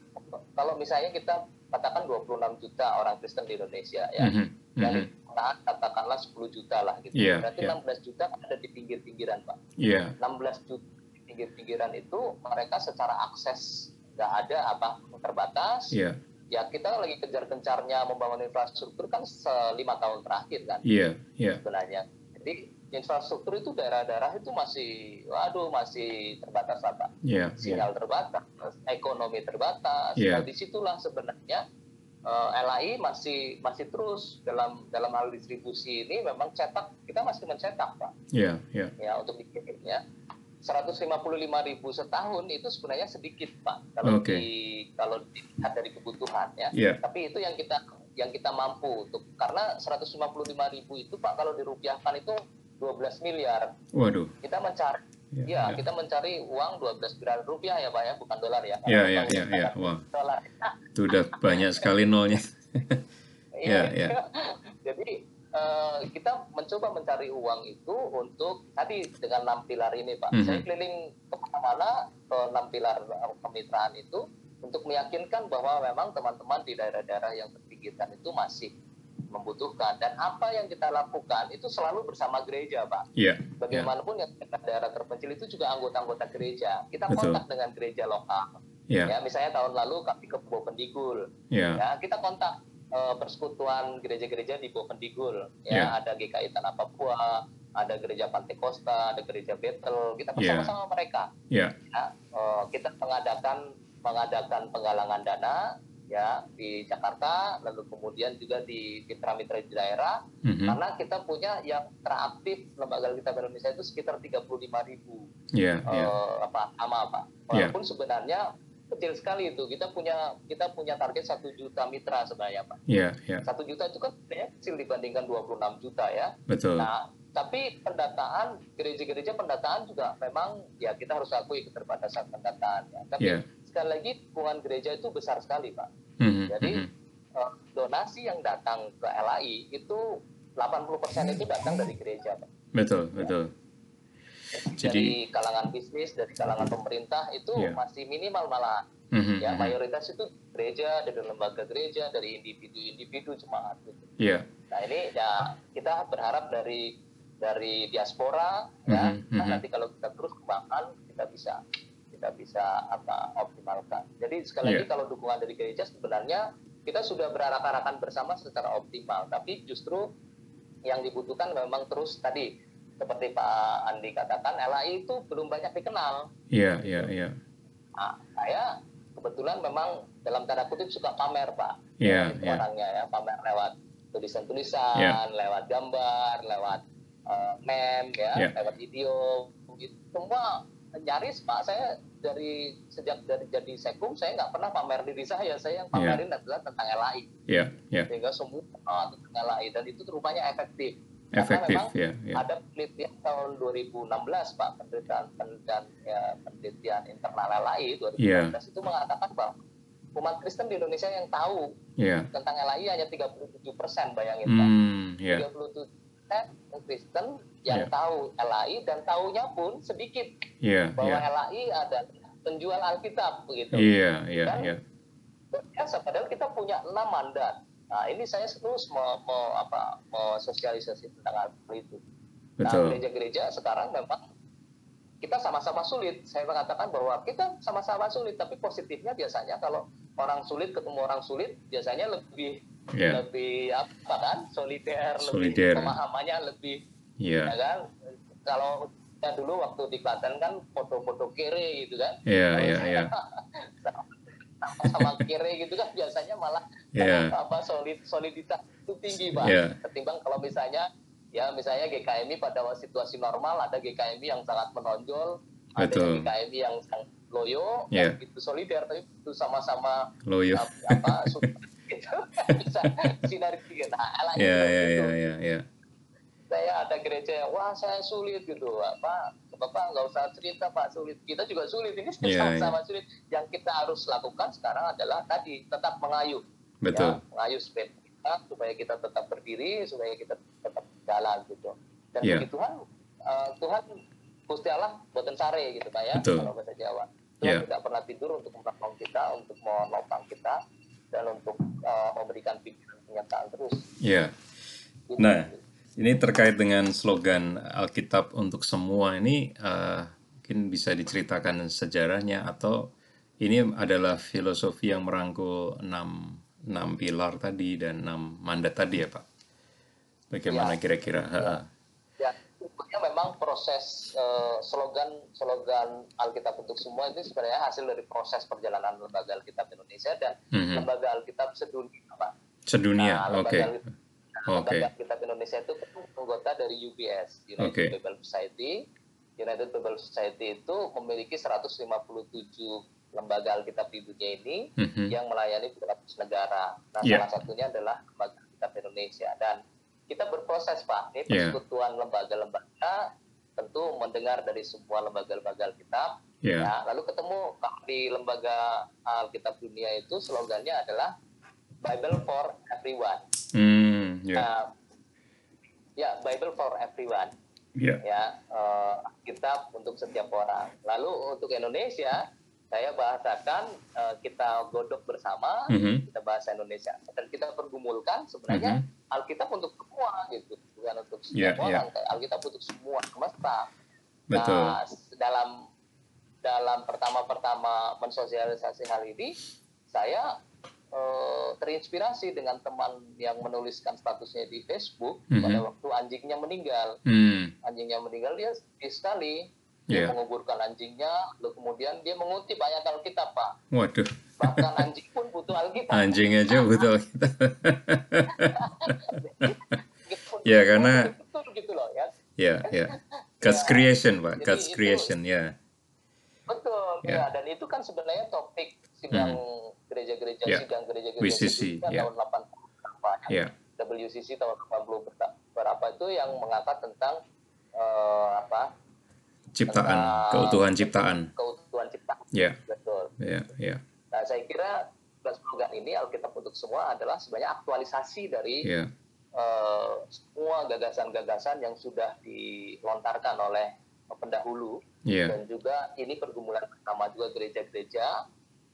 S3: kalau misalnya kita katakan 26 juta orang Kristen di Indonesia ya mm -hmm. dan mm -hmm. katakanlah 10 juta lah gitu yeah, berarti yeah. 16 juta ada di pinggir-pinggiran Pak yeah. 16 juta di pinggir-pinggiran itu mereka secara akses nggak ada apa terbatas yeah. ya kita lagi kejar-kencarnya membangun infrastruktur kan selima tahun terakhir kan yeah, yeah. sebenarnya jadi infrastruktur itu daerah-daerah itu masih waduh masih terbatas apa yeah, sinyal yeah. terbatas ekonomi terbatas yeah. nah di situlah sebenarnya uh, eh, LAI masih masih terus dalam dalam hal distribusi ini memang cetak kita masih mencetak pak yeah, yeah. ya untuk dikirimnya 155 ribu setahun itu sebenarnya sedikit pak kalau okay. di kalau dilihat dari kebutuhan ya yeah. tapi itu yang kita yang kita mampu untuk karena 155 ribu itu pak kalau dirupiahkan itu 12 miliar.
S1: Waduh.
S3: Kita mencari ya, ya, ya, kita mencari uang 12 miliar rupiah ya Pak ya, bukan dolar ya.
S1: Iya, iya, iya, ya. Wah. Dolar. Itu udah banyak sekali nolnya. (laughs)
S3: Iya, ya. Jadi uh, kita mencoba mencari uang itu untuk tadi dengan enam pilar ini Pak. Mm -hmm. Saya keliling ke mana-mana ke enam pilar kemitraan itu untuk meyakinkan bahwa memang teman-teman di daerah-daerah yang terpinggirkan itu masih membutuhkan dan apa yang kita lakukan itu selalu bersama gereja pak. Yeah. Bagaimanapun yeah. yang daerah terpencil itu juga anggota-anggota gereja. Kita Betul. kontak dengan gereja lokal. Yeah. Ya misalnya tahun lalu kami ke Bovendigul. Yeah. Ya kita kontak uh, persekutuan gereja-gereja di Bovendigul. Ya yeah. ada GKI Tanah Papua, ada gereja Pantekosta, ada gereja Betel. Kita bersama-sama yeah. mereka. Yeah. Ya, uh, kita mengadakan mengadakan penggalangan dana ya di Jakarta lalu kemudian juga di mitra-mitra di daerah mm-hmm. karena kita punya yang teraktif lembaga kita Indonesia itu sekitar 35 ribu yeah, uh, yeah. apa ama apa iya. walaupun yeah. sebenarnya kecil sekali itu kita punya kita punya target satu juta mitra sebenarnya pak yeah, yeah. satu juta itu kan sebenarnya kecil dibandingkan 26 juta ya
S1: betul
S3: nah tapi pendataan gereja-gereja pendataan juga memang ya kita harus akui keterbatasan pendataan ya tapi yeah sekali lagi dukungan gereja itu besar sekali pak. Mm-hmm. Jadi uh, donasi yang datang ke LAI itu 80% itu datang dari gereja pak.
S1: Betul betul.
S3: Jadi dari kalangan bisnis, dari kalangan pemerintah itu yeah. masih minimal malah. Mm-hmm. Ya mayoritas itu gereja, dari lembaga gereja, dari individu-individu jemaat gitu. Yeah. Nah ini ya kita berharap dari dari diaspora mm-hmm. ya nah, nanti kalau kita terus kembangkan kita bisa kita bisa apa optimalkan. Jadi sekali yeah. lagi kalau dukungan dari gereja sebenarnya kita sudah berarak-arakan bersama secara optimal, tapi justru yang dibutuhkan memang terus tadi seperti Pak Andi katakan LAI itu belum banyak dikenal.
S1: Iya, iya, iya.
S3: Nah, saya kebetulan memang dalam tanda kutip suka pamer Pak.
S1: Iya, yeah,
S3: orangnya ya, pamer lewat tulisan-tulisan, yeah. lewat gambar, lewat uh, meme ya, yeah. lewat video, gitu. semua nyaris Pak saya dari sejak dari jadi sekum saya nggak pernah pamer diri saya saya yang pamerin yeah. adalah tentang LAI
S1: yeah, yeah.
S3: sehingga semua uh, tentang LAI dan itu rupanya efektif
S1: efektif
S3: Karena memang
S1: yeah, yeah.
S3: ada penelitian tahun 2016 pak penelitian penelitian, ya, penelitian internal LAI 2016 yeah. itu mengatakan bahwa umat Kristen di Indonesia yang tahu yeah. tentang LAI hanya 37 persen bayangin mm, pak yeah. 37 persen Kristen yang yeah. tahu LAI dan tahunya pun sedikit yeah, bahwa yeah. LAI ada penjual Alkitab begitu.
S1: Iya, iya, iya.
S3: biasa padahal kita punya enam mandat. Nah, ini saya terus mau, mau apa mau sosialisasi tentang hal itu. Nah,
S1: Betul.
S3: gereja-gereja sekarang memang kita sama-sama sulit. Saya mengatakan bahwa kita sama-sama sulit, tapi positifnya biasanya kalau orang sulit ketemu orang sulit, biasanya lebih
S1: Iya.
S3: lebih apa kan soliter,
S1: Solider.
S3: lebih pemahamannya lebih
S1: Iya.
S3: ya kan. Kalau ya dulu waktu di Klaten kan foto-foto kere gitu kan.
S1: Iya, iya, iya. (laughs)
S3: sama kere gitu kan biasanya malah
S1: Iya. (laughs)
S3: apa solid soliditas itu tinggi pak
S1: Iya.
S3: ketimbang kalau misalnya ya misalnya GKMI pada situasi normal ada GKMI yang sangat menonjol ada
S1: Betul.
S3: GKMI yang sangat loyo
S1: Iya.
S3: yang itu solider tapi itu sama-sama
S1: Loyo.
S3: ap- apa su- (laughs) gitu sinergi nah ala
S1: Iya,
S3: itu,
S1: iya,
S3: gitu.
S1: iya, iya, iya.
S3: Saya ada gereja yang wah saya sulit gitu apa bapak nggak usah cerita pak sulit kita juga sulit ini
S1: Iya,
S3: sama-sama sulit yang kita harus lakukan sekarang adalah tadi tetap mengayuh
S1: Betul.
S3: ya, mengayuh supaya kita supaya kita tetap berdiri supaya kita tetap jalan gitu dan
S1: Iya.
S3: bagi Tuhan eh, Tuhan Gusti Allah boten sare gitu pak ya
S1: Betul.
S3: kalau bahasa Jawa Tuhan
S1: Iya.
S3: tidak pernah tidur untuk menolong kita untuk menopang kita dan untuk eh, memberikan pikiran kenyataan terus
S1: Iya.
S3: Gitu.
S1: Nah, ini terkait dengan slogan Alkitab untuk semua ini eh, mungkin bisa diceritakan sejarahnya atau ini adalah filosofi yang merangkul enam enam pilar tadi dan enam mandat tadi ya Pak. Bagaimana
S3: Ya.
S1: kira-kira? Ha-ha.
S3: Ya, sebetulnya memang proses eh, slogan slogan Alkitab untuk semua itu sebenarnya hasil dari proses perjalanan lembaga Alkitab Indonesia dan
S1: Mhm.
S3: lembaga Alkitab sedunia, Pak.
S1: Sedunia,
S3: Nah,
S1: oke.
S3: lembaga Alkitab-
S1: Oke.
S3: Lembaga Alkitab Indonesia itu anggota dari UBS, United
S1: Oke.
S3: Bible Society. United Bible Society itu memiliki 157 lembaga Alkitab di dunia ini
S1: Mhm.
S3: yang melayani 200 negara. Nah,
S1: Iya.
S3: salah satunya adalah lembaga Alkitab Indonesia dan kita berproses, Pak. Ini
S1: Iya.
S3: persekutuan lembaga-lembaga tentu mendengar dari semua lembaga-lembaga Alkitab.
S1: Ya,
S3: Ya, lalu ketemu di lembaga Alkitab dunia itu slogannya adalah Bible for everyone.
S1: Hmm, ya,
S3: Nah, ya Bible for everyone
S1: ya,
S3: ya eh, Alkitab untuk setiap orang. Lalu untuk Indonesia saya bahasakan eh, kita godok bersama,
S1: Mhm.
S3: kita bahasa Indonesia dan kita pergumulkan sebenarnya
S1: Mhm.
S3: Alkitab untuk semua gitu, bukan untuk
S1: Ya,
S3: setiap
S1: ya.
S3: orang, kayak Alkitab untuk semua semesta.
S1: betul.
S3: Nah, dalam dalam pertama-pertama mensosialisasi hal ini, saya eh, terinspirasi dengan teman yang menuliskan statusnya di Facebook
S1: Mhm.
S3: pada waktu anjingnya meninggal.
S1: Hmm,
S3: Anjingnya meninggal dia sedih sekali. Dia
S1: Iya.
S3: menguburkan anjingnya, lalu kemudian dia mengutip ayat Alkitab, Pak.
S1: waduh,
S3: Bahkan anjing pun butuh Alkitab.
S1: anjing aja kita.
S3: Meskipun (laughs)
S1: Ya, karena-
S3: betul gitu loh ya.
S1: ya, (laughs) ya. God's creation, Pak.
S3: Jadi
S1: God's
S3: itu-
S1: creation, ya.
S3: Betul,
S1: Ya.
S3: ya. Dan itu kan sebenarnya topik sidang gereja-gereja,
S1: Ya.
S3: sidang gereja-gereja
S1: WCC,
S3: sedunia
S1: ya.
S3: tahun 80 berapa
S1: Ya,
S3: WCC tahun 80 berta- berapa itu yang mengangkat tentang eh, apa
S1: ciptaan,
S3: Tentang-
S1: keutuhan ciptaan.
S3: keutuhan ciptaan.
S1: Ya,
S3: Betul.
S1: ya, ya,
S3: Nah, saya kira slogan ini Alkitab untuk semua adalah sebenarnya aktualisasi dari
S1: ya,
S3: eh, semua gagasan-gagasan yang sudah dilontarkan oleh pendahulu
S1: ya,
S3: dan juga ini pergumulan bersama juga gereja-gereja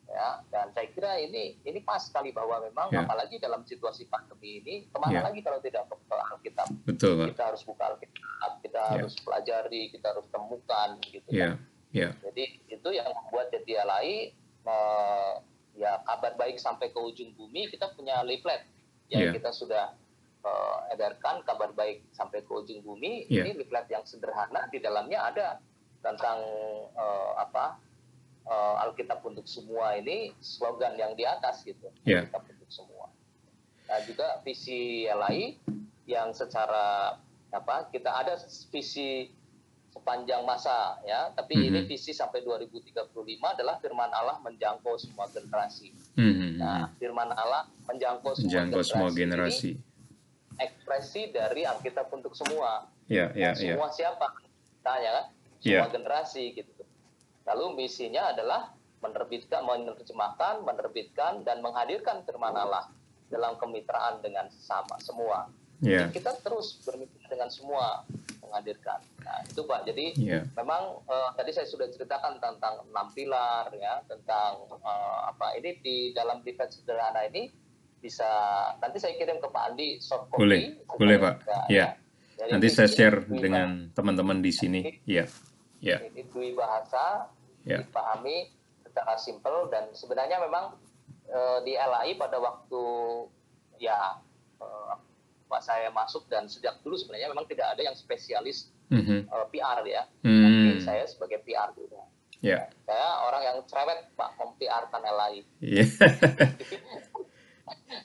S3: ya dan saya kira ini ini pas sekali bahwa memang
S1: Ya.
S3: apalagi dalam situasi pandemi ini ke mana
S1: Ya.
S3: lagi kalau tidak ke Alkitab
S1: betul, Pak.
S3: kita harus buka Alkitab kita
S1: Ya.
S3: harus pelajari kita harus temukan gitu
S1: Ya,
S3: kan.
S1: ya,
S3: jadi itu yang membuat Jatialai eh, ya kabar baik sampai ke ujung bumi kita punya leaflet yang
S1: Ya.
S3: kita sudah eh, edarkan kabar baik sampai ke ujung bumi
S1: Ya.
S3: ini leaflet yang sederhana di dalamnya ada tentang eh, apa Alkitab untuk semua ini slogan yang di atas gitu.
S1: Ya.
S3: Alkitab untuk semua. Nah juga visi LAI yang secara apa kita ada visi sepanjang masa ya. Tapi ini
S1: Mhm.
S3: visi sampai 2035 adalah firman Allah menjangkau semua generasi.
S1: Hmm,
S3: nah firman Allah menjangkau semua
S1: menjangkau semua
S3: Ini
S1: generasi.
S3: ekspresi dari Alkitab untuk semua.
S1: Ya, ya,
S3: Nah,
S1: ya,
S3: semua siapa? Tanya kan?
S1: Iya.
S3: semua generasi gitu. Lalu misinya adalah menerbitkan menerjemahkan menerbitkan dan menghadirkan firman Allah dalam kemitraan dengan sama semua
S1: ya,
S3: kita terus bermitra dengan semua menghadirkan. Nah, itu Pak. Jadi
S1: Iya.
S3: memang eh, tadi saya sudah ceritakan tentang enam pilar ya, tentang eh, apa ini di dalam defense sederhana ini bisa nanti saya kirim ke Pak Andi soft copy.
S1: Boleh, boleh, Pak. Iya.
S3: Jadi
S1: Nanti
S3: ini-
S1: saya
S3: ini
S1: share
S3: dui
S1: dengan teman-teman di sini. Iya. Iya.
S3: ini dui bahasa
S1: Ya.
S3: dipahami secara simpel dan sebenarnya memang eh, di LAI pada waktu ya eh, Pak saya masuk dan sejak dulu sebenarnya memang tidak ada yang spesialis
S1: Mhm.
S3: eh, PR ya.
S1: Hmm.
S3: Tapi saya sebagai PR juga.
S1: Ya.
S3: Saya orang yang cerewet Pak mem PR kan LAI.
S1: Iya. (laughs)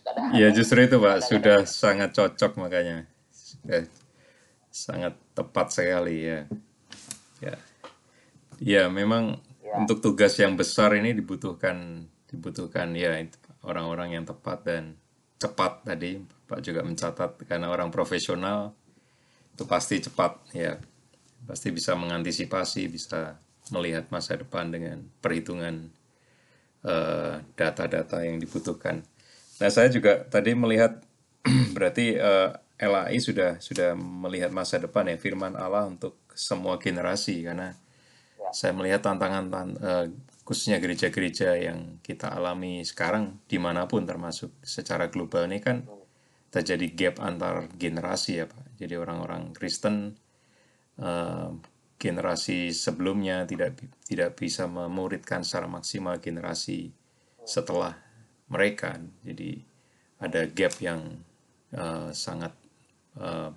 S3: Kadang-
S1: Ya justru itu Pak sudah sangat cocok makanya sudah sangat tepat sekali ya. Ya. Ya memang
S3: Ya.
S1: untuk tugas yang besar ini dibutuhkan dibutuhkan ya orang-orang yang tepat dan cepat tadi Pak juga mencatat karena orang profesional itu pasti cepat ya pasti bisa mengantisipasi bisa melihat masa depan dengan perhitungan eh, data-data yang dibutuhkan. Nah, saya juga tadi melihat (clears throat) berarti eh, LAI sudah sudah melihat masa depan ya firman Allah untuk semua generasi karena saya melihat tantangan tan- eh, khususnya gereja-gereja yang kita alami sekarang di mana pun termasuk secara global ini kan terjadi gap antar generasi ya Pak. Jadi orang-orang Kristen eh, generasi sebelumnya tidak tidak bisa memuridkan secara maksimal generasi setelah mereka. Jadi ada gap yang eh, sangat eh,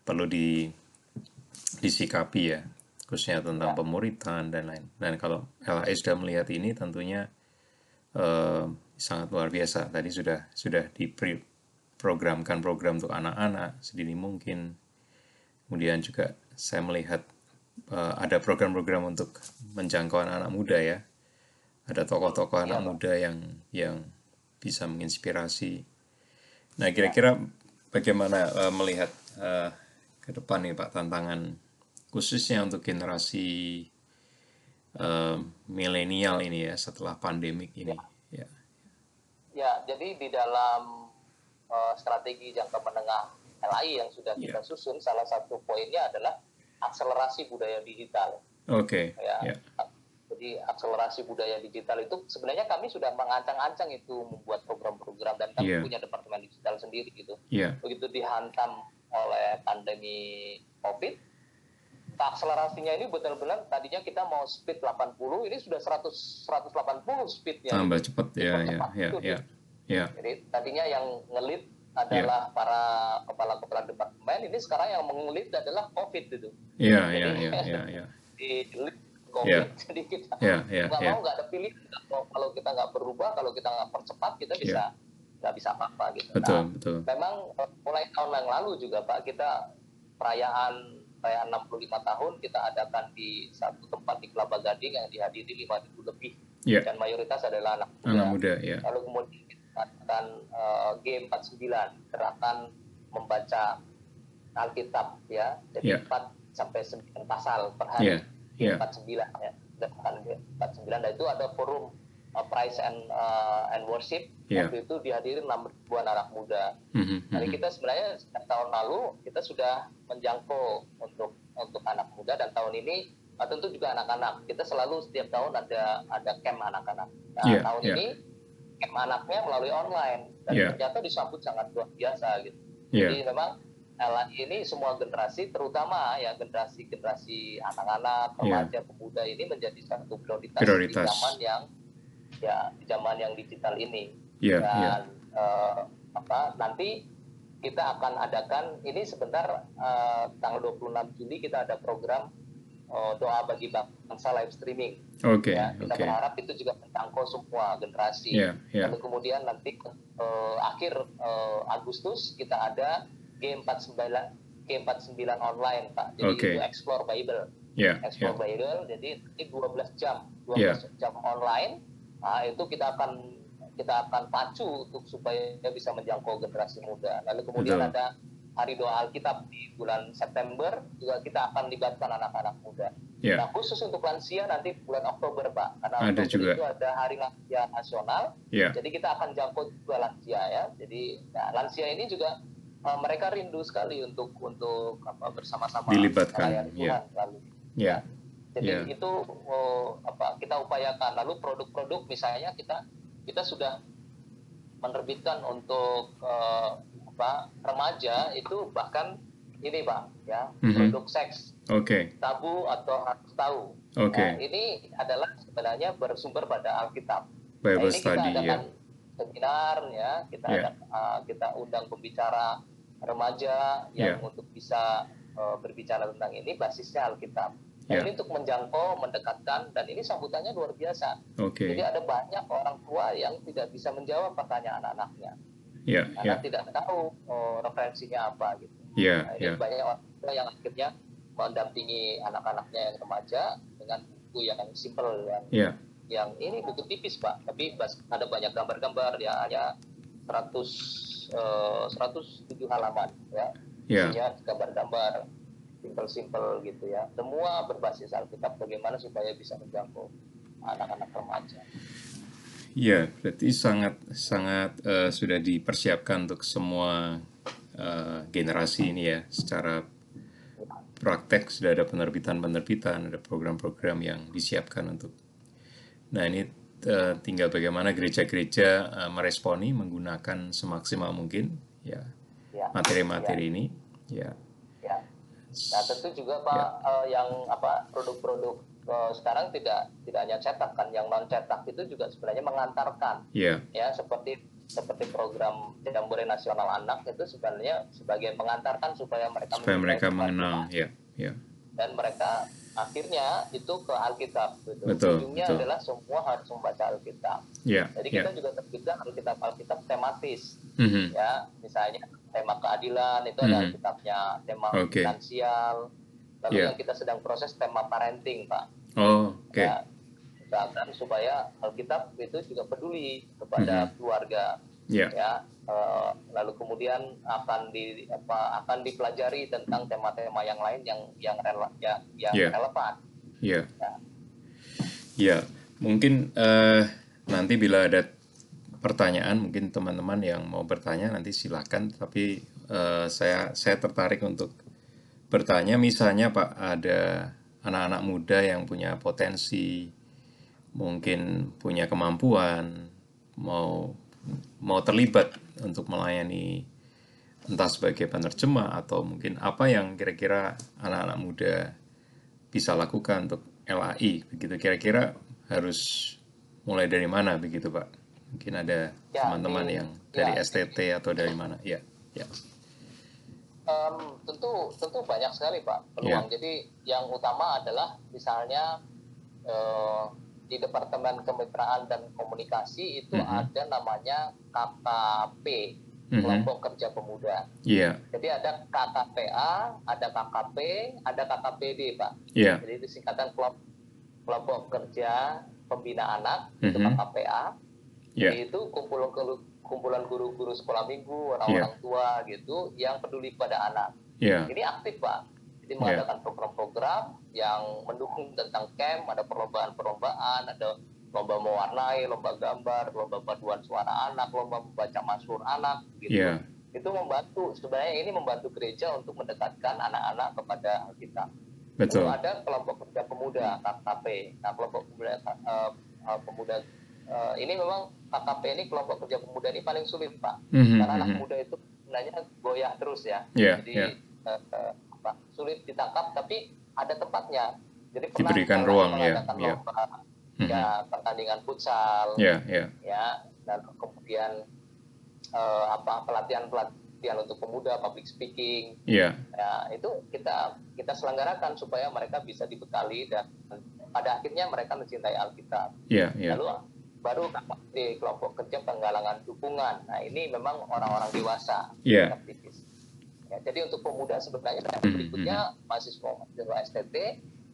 S1: perlu di disikapi ya khususnya tentang pemuritan dan lain. Dan kalau LAI sudah melihat ini tentunya eh, sangat luar biasa. Tadi sudah sudah diprogramkan program untuk anak-anak sedini mungkin. Kemudian juga saya melihat eh, ada program-program untuk menjangkau anak-anak muda ya. Ada tokoh-tokoh anak muda yang yang bisa menginspirasi. Nah, kira-kira bagaimana eh, melihat eh, ke depan nih Pak tantangan khususnya untuk generasi eh, milenial ini ya setelah pandemik ini ya.
S3: Ya, jadi di dalam eh, strategi jangka menengah LAI yang sudah kita susun, salah satu poinnya adalah akselerasi budaya digital.
S1: Oke,
S3: Ya.
S1: ya.
S3: Jadi akselerasi budaya digital itu sebenarnya kami sudah mengancang-ancang itu membuat program-program dan kami
S1: Iya.
S3: punya departemen digital sendiri gitu.
S1: Ya.
S3: Begitu dihantam oleh pandemi COVID, akselerasinya ini benar-benar tadinya kita mau speed 80, ini sudah 100 180 speednya.
S1: Tambah cepat ya ya
S3: Cepat
S1: ya ya. Ya.
S3: Jadi tadinya yang ngelit adalah para kepala-kepala departemen, ini sekarang yang mengelit adalah COVID itu.
S1: Ya ya ya (laughs) ya ya.
S3: Di lead COVID,
S1: Ya.
S3: jadi kita
S1: Ya ya
S3: nggak
S1: ya.
S3: mau nggak ada pilihan. Kalau- kita nggak berubah, kalau kita nggak percepat, kita bisa nggak bisa apa-apa gitu.
S1: Ya. Betul
S3: Nah,
S1: betul.
S3: memang eh, mulai tahun yang lalu juga Pak kita perayaan perayaan 65 tahun kita adakan di satu tempat di Kelapa Gading yang dihadiri 5.000 lebih
S1: Ya.
S3: dan mayoritas adalah anak muda.
S1: Anak muda ya.
S3: Lalu kemudian kita adakan eh, G49 gerakan membaca Alkitab ya. Jadi
S1: Ya.
S3: 4 sampai 9 pasal per hari.
S1: Ya.
S3: G49 ya. Gerakan G49 dan itu ada forum uh, Price and uh, and Worship
S1: Ya.
S3: waktu itu dihadiri 6 ribuan anak muda.
S1: Mhm,
S3: Jadi
S1: mhm.
S3: kita sebenarnya tahun lalu kita sudah menjangkau untuk untuk anak muda dan tahun ini uh, tentu juga anak-anak. Kita selalu setiap tahun ada ada camp anak-anak. Nah,
S1: Iya,
S3: tahun
S1: iya.
S3: ini camp anaknya melalui online dan
S1: Iya.
S3: ternyata disambut sangat luar biasa gitu.
S1: Ya.
S3: Jadi memang LAI ini semua generasi terutama ya generasi-generasi anak-anak,
S1: Iya.
S3: remaja, pemuda ini menjadi satu prioritas,
S1: Prioritas.
S3: di zaman yang ya di zaman yang digital ini
S1: Ya ya.
S3: dan eh, apa nanti kita akan adakan ini sebentar eh, tanggal 26 Juli kita ada program eh, doa bagi bangsa live streaming
S1: Oke
S3: ya kita
S1: oke.
S3: berharap itu juga menjangkau semua generasi
S1: Ya ya.
S3: lalu kemudian nanti eh, akhir eh, Agustus kita ada G49 G49 online Pak jadi
S1: Oke.
S3: itu explore Bible
S1: ya.
S3: explore Bible jadi ini 12 jam 12
S1: Iya.
S3: jam online nah itu kita akan kita akan pacu untuk supaya bisa menjangkau generasi muda lalu kemudian
S1: Betul.
S3: ada hari doa Alkitab di bulan September juga kita akan libatkan anak-anak muda
S1: Ya.
S3: nah khusus untuk lansia nanti bulan Oktober Pak karena
S1: Ada
S3: Oktober
S1: juga.
S3: itu ada hari lansia nasional
S1: Ya.
S3: jadi kita akan jangkau juga lansia ya jadi nah, lansia ini juga uh, mereka rindu sekali untuk untuk apa bersama-sama
S1: Dilibatkan, ya.
S3: Tuhan lalu.
S1: Ya.
S3: Jadi
S1: Ya.
S3: itu oh, apa kita upayakan. Lalu produk-produk misalnya kita kita sudah menerbitkan untuk eh, apa remaja itu bahkan ini pak ya
S1: Mhm.
S3: produk seks
S1: Oke.
S3: tabu atau harus tahu.
S1: Oke.
S3: Nah, ini adalah sebenarnya bersumber pada Alkitab.
S1: Bible
S3: nah, ini
S1: study
S3: kita
S1: ya.
S3: adakan seminar ya, kita
S1: Ya.
S3: ada, uh, kita undang pembicara remaja yang
S1: Ya.
S3: untuk bisa uh, berbicara tentang ini basisnya Alkitab.
S1: Ya.
S3: ini untuk menjangkau, mendekatkan dan ini sambutannya luar biasa.
S1: Oke.
S3: Jadi ada banyak orang tua yang tidak bisa menjawab pertanyaan anak-anaknya
S1: Ya,
S3: karena
S1: ya.
S3: tidak tahu oh, referensinya apa gitu.
S1: Ya,
S3: Nah, ini
S1: ya.
S3: banyak orang tua yang akhirnya mendampingi anak-anaknya yang remaja dengan buku yang simple yang
S1: Ya.
S3: yang ini buku tipis pak tapi ada banyak gambar-gambar ya hanya 100 eh, 107 halaman ya
S1: Ya.
S3: isinya gambar-gambar simple-simple gitu ya semua berbasis Alkitab bagaimana supaya bisa menjangkau anak-anak remaja
S1: Iya, berarti sangat sangat eh, sudah dipersiapkan untuk semua eh, generasi ini ya. Secara praktek sudah ada penerbitan-penerbitan, ada program-program yang disiapkan untuk. Nah ini eh, tinggal bagaimana gereja-gereja eh, meresponi menggunakan semaksimal mungkin ya
S3: ya
S1: materi-materi ini. Ya,
S3: ya nah tentu juga pak eh, yang apa produk-produk eh, sekarang tidak tidak hanya cetak kan yang non cetak itu juga sebenarnya mengantarkan.
S1: Ya,
S3: ya seperti seperti program Jambore Nasional Anak itu sebenarnya sebagai mengantarkan supaya mereka
S1: supaya mereka mengenal. Ya, ya,
S3: dan mereka akhirnya itu ke Alkitab gitu.
S1: Betul,
S3: Ujungnya
S1: betul.
S3: adalah semua harus membaca Alkitab.
S1: ya,
S3: Jadi
S1: ya.
S3: kita juga terbitkan Alkitab Alkitab tematis
S1: Mhm.
S3: ya misalnya tema keadilan itu ada
S1: Mhm.
S3: Alkitabnya tema
S1: Oke.
S3: finansial lalu
S1: Ya.
S3: yang kita sedang proses tema parenting pak
S1: Oh, oke.
S3: ya usahakan supaya Alkitab itu juga peduli kepada
S1: Mhm.
S3: keluarga
S1: Ya,
S3: ya eh, lalu kemudian akan di apa akan dipelajari tentang tema-tema yang lain yang yang rele, ya, yang
S1: Ya.
S3: relevan
S1: ya.
S3: Ya.
S1: Ya, mungkin eh, nanti bila ada pertanyaan, mungkin teman-teman yang mau bertanya nanti silakan. Tapi eh, saya saya tertarik untuk bertanya, misalnya Pak ada anak-anak muda yang punya potensi, mungkin punya kemampuan, mau mau terlibat untuk melayani entah sebagai penerjemah atau mungkin apa yang kira-kira anak-anak muda bisa lakukan untuk LAI begitu kira-kira harus mulai dari mana begitu Pak mungkin ada
S3: Ya,
S1: teman-teman
S3: di-
S1: yang dari
S3: ya.
S1: STT atau dari mana ya ya
S3: Em, tentu tentu banyak sekali pak peluang. Jadi yang utama adalah misalnya eh, di Departemen Kemitraan dan Komunikasi itu
S1: Mhm.
S3: ada namanya KKP
S1: Mhm.
S3: kelompok kerja pemuda.
S1: iya
S3: Jadi ada KKPA, ada KKP, ada KKPD pak.
S1: iya
S3: Jadi itu singkatan kelompok kelompok kerja pembina anak itu
S1: Mhm.
S3: KKPA.
S1: iya
S3: Itu kumpulan kumpulan guru-guru sekolah minggu, orang-orang tua gitu yang peduli pada anak
S1: iya
S3: ini aktif pak jadi
S1: Iya.
S3: mengadakan program-program yang mendukung tentang camp ada perlombaan-perlombaan ada lomba mewarnai lomba gambar lomba paduan suara anak lomba membaca masur anak gitu.
S1: Iya.
S3: Itu membantu sebenarnya ini membantu gereja untuk mendekatkan anak-anak kepada kita.
S1: Betul.
S3: Lalu ada kelompok kerja pemuda KKP nah kelompok pemuda eh, eh, pemuda eh, ini memang KKP ini kelompok kerja pemuda ini paling sulit pak.
S1: Mhm,
S3: karena anak
S1: mhm.
S3: muda itu sebenarnya goyah terus ya.
S1: Iya,
S3: jadi
S1: iya.
S3: eh, eh, apa, sulit ditangkap tapi ada tempatnya. Jadi pernah
S1: Diberikan ruang, ya, iya.
S3: lomba,
S1: Mhm.
S3: ya pertandingan futsal
S1: iya iya
S3: ya dan kemudian eh, apa pelatihan pelatihan untuk pemuda public speaking.
S1: Iya
S3: ya itu kita kita selenggarakan supaya mereka bisa dibekali dan pada akhirnya mereka mencintai Alkitab.
S1: Iya iya
S3: lalu baru di kelompok kerja penggalangan dukungan. Nah ini memang orang-orang dewasa.
S1: Iya.
S3: aktivis ya, jadi untuk pemuda sebenarnya
S1: Mhm,
S3: berikutnya mahasiswa mahasiswa STT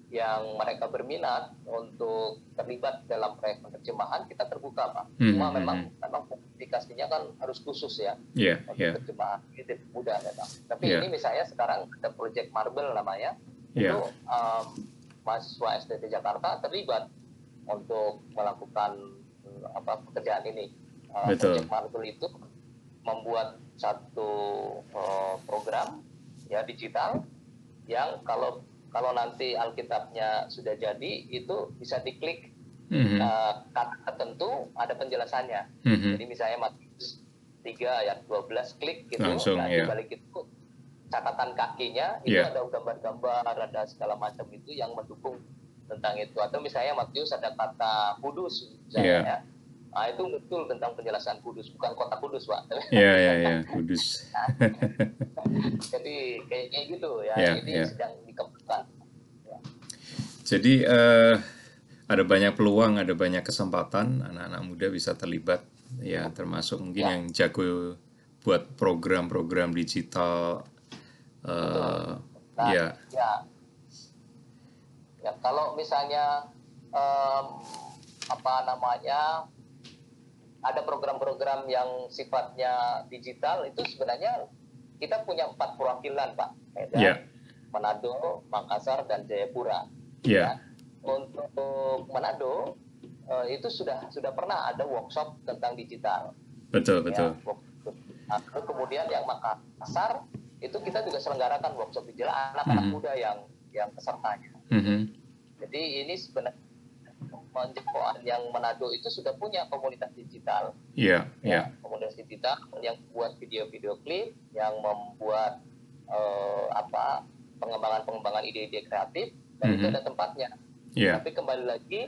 S3: yang mereka berminat untuk terlibat dalam proyek penerjemahan kita terbuka pak. Cuma memang memang komunikasinya kan harus khusus ya.
S1: Iya
S3: untuk
S1: iya.
S3: terjemahan itu mudah memang tapi
S1: Iya.
S3: ini misalnya sekarang ada proyek Marble namanya
S1: Iya.
S3: itu um, mahasiswa STT Jakarta terlibat untuk melakukan apa pekerjaan ini. Uh,
S1: Betul.
S3: proyek Marble itu membuat satu uh, program ya digital yang kalau kalau nanti Alkitabnya sudah jadi itu bisa diklik mm-hmm. uh, kata tertentu ada penjelasannya. Mm-hmm. Jadi misalnya Matius 3 ayat 12 klik gitu
S1: Langsung,
S3: nah,
S1: yeah.
S3: balik itu catatan kakinya itu
S1: Yeah.
S3: ada gambar-gambar ada segala macam itu yang mendukung tentang itu atau misalnya Matius ada kata kudus misalnya
S1: Yeah.
S3: Ya. Nah, itu betul tentang penjelasan kudus bukan kota kudus pak
S1: Iya, iya, iya, kudus. (laughs)
S3: jadi kayak kayak gitu ya
S1: Yeah,
S3: ini
S1: yeah.
S3: sedang dikembangkan
S1: Jadi eh, ada banyak peluang, ada banyak kesempatan anak-anak muda bisa terlibat. Ya, termasuk mungkin
S3: Ya.
S1: yang jago buat program-program digital. eh,
S3: Nah,
S1: ya,
S3: ya. Ya, kalau misalnya em, apa namanya ada program-program yang sifatnya digital itu sebenarnya kita punya empat perwakilan pak, Medan,
S1: Ya.
S3: Manado, Makassar dan Jayapura.
S1: ya,
S3: Untuk Manado eh, itu sudah sudah pernah ada workshop tentang digital.
S1: betul,
S3: Ya,
S1: betul.
S3: lalu kemudian yang Makassar itu kita juga selenggarakan workshop digital anak-anak
S1: Mhm.
S3: muda yang yang pesertanya.
S1: Mhm.
S3: Jadi ini sebenarnya menjangkau yang Manado itu sudah punya komunitas digital,
S1: Iya, iya,
S3: komunitas digital yang buat video-video klip, yang membuat eh, apa pengembangan-pengembangan ide-ide kreatif, dan itu
S1: Mhm.
S3: ada tempatnya.
S1: iya,
S3: Tapi kembali lagi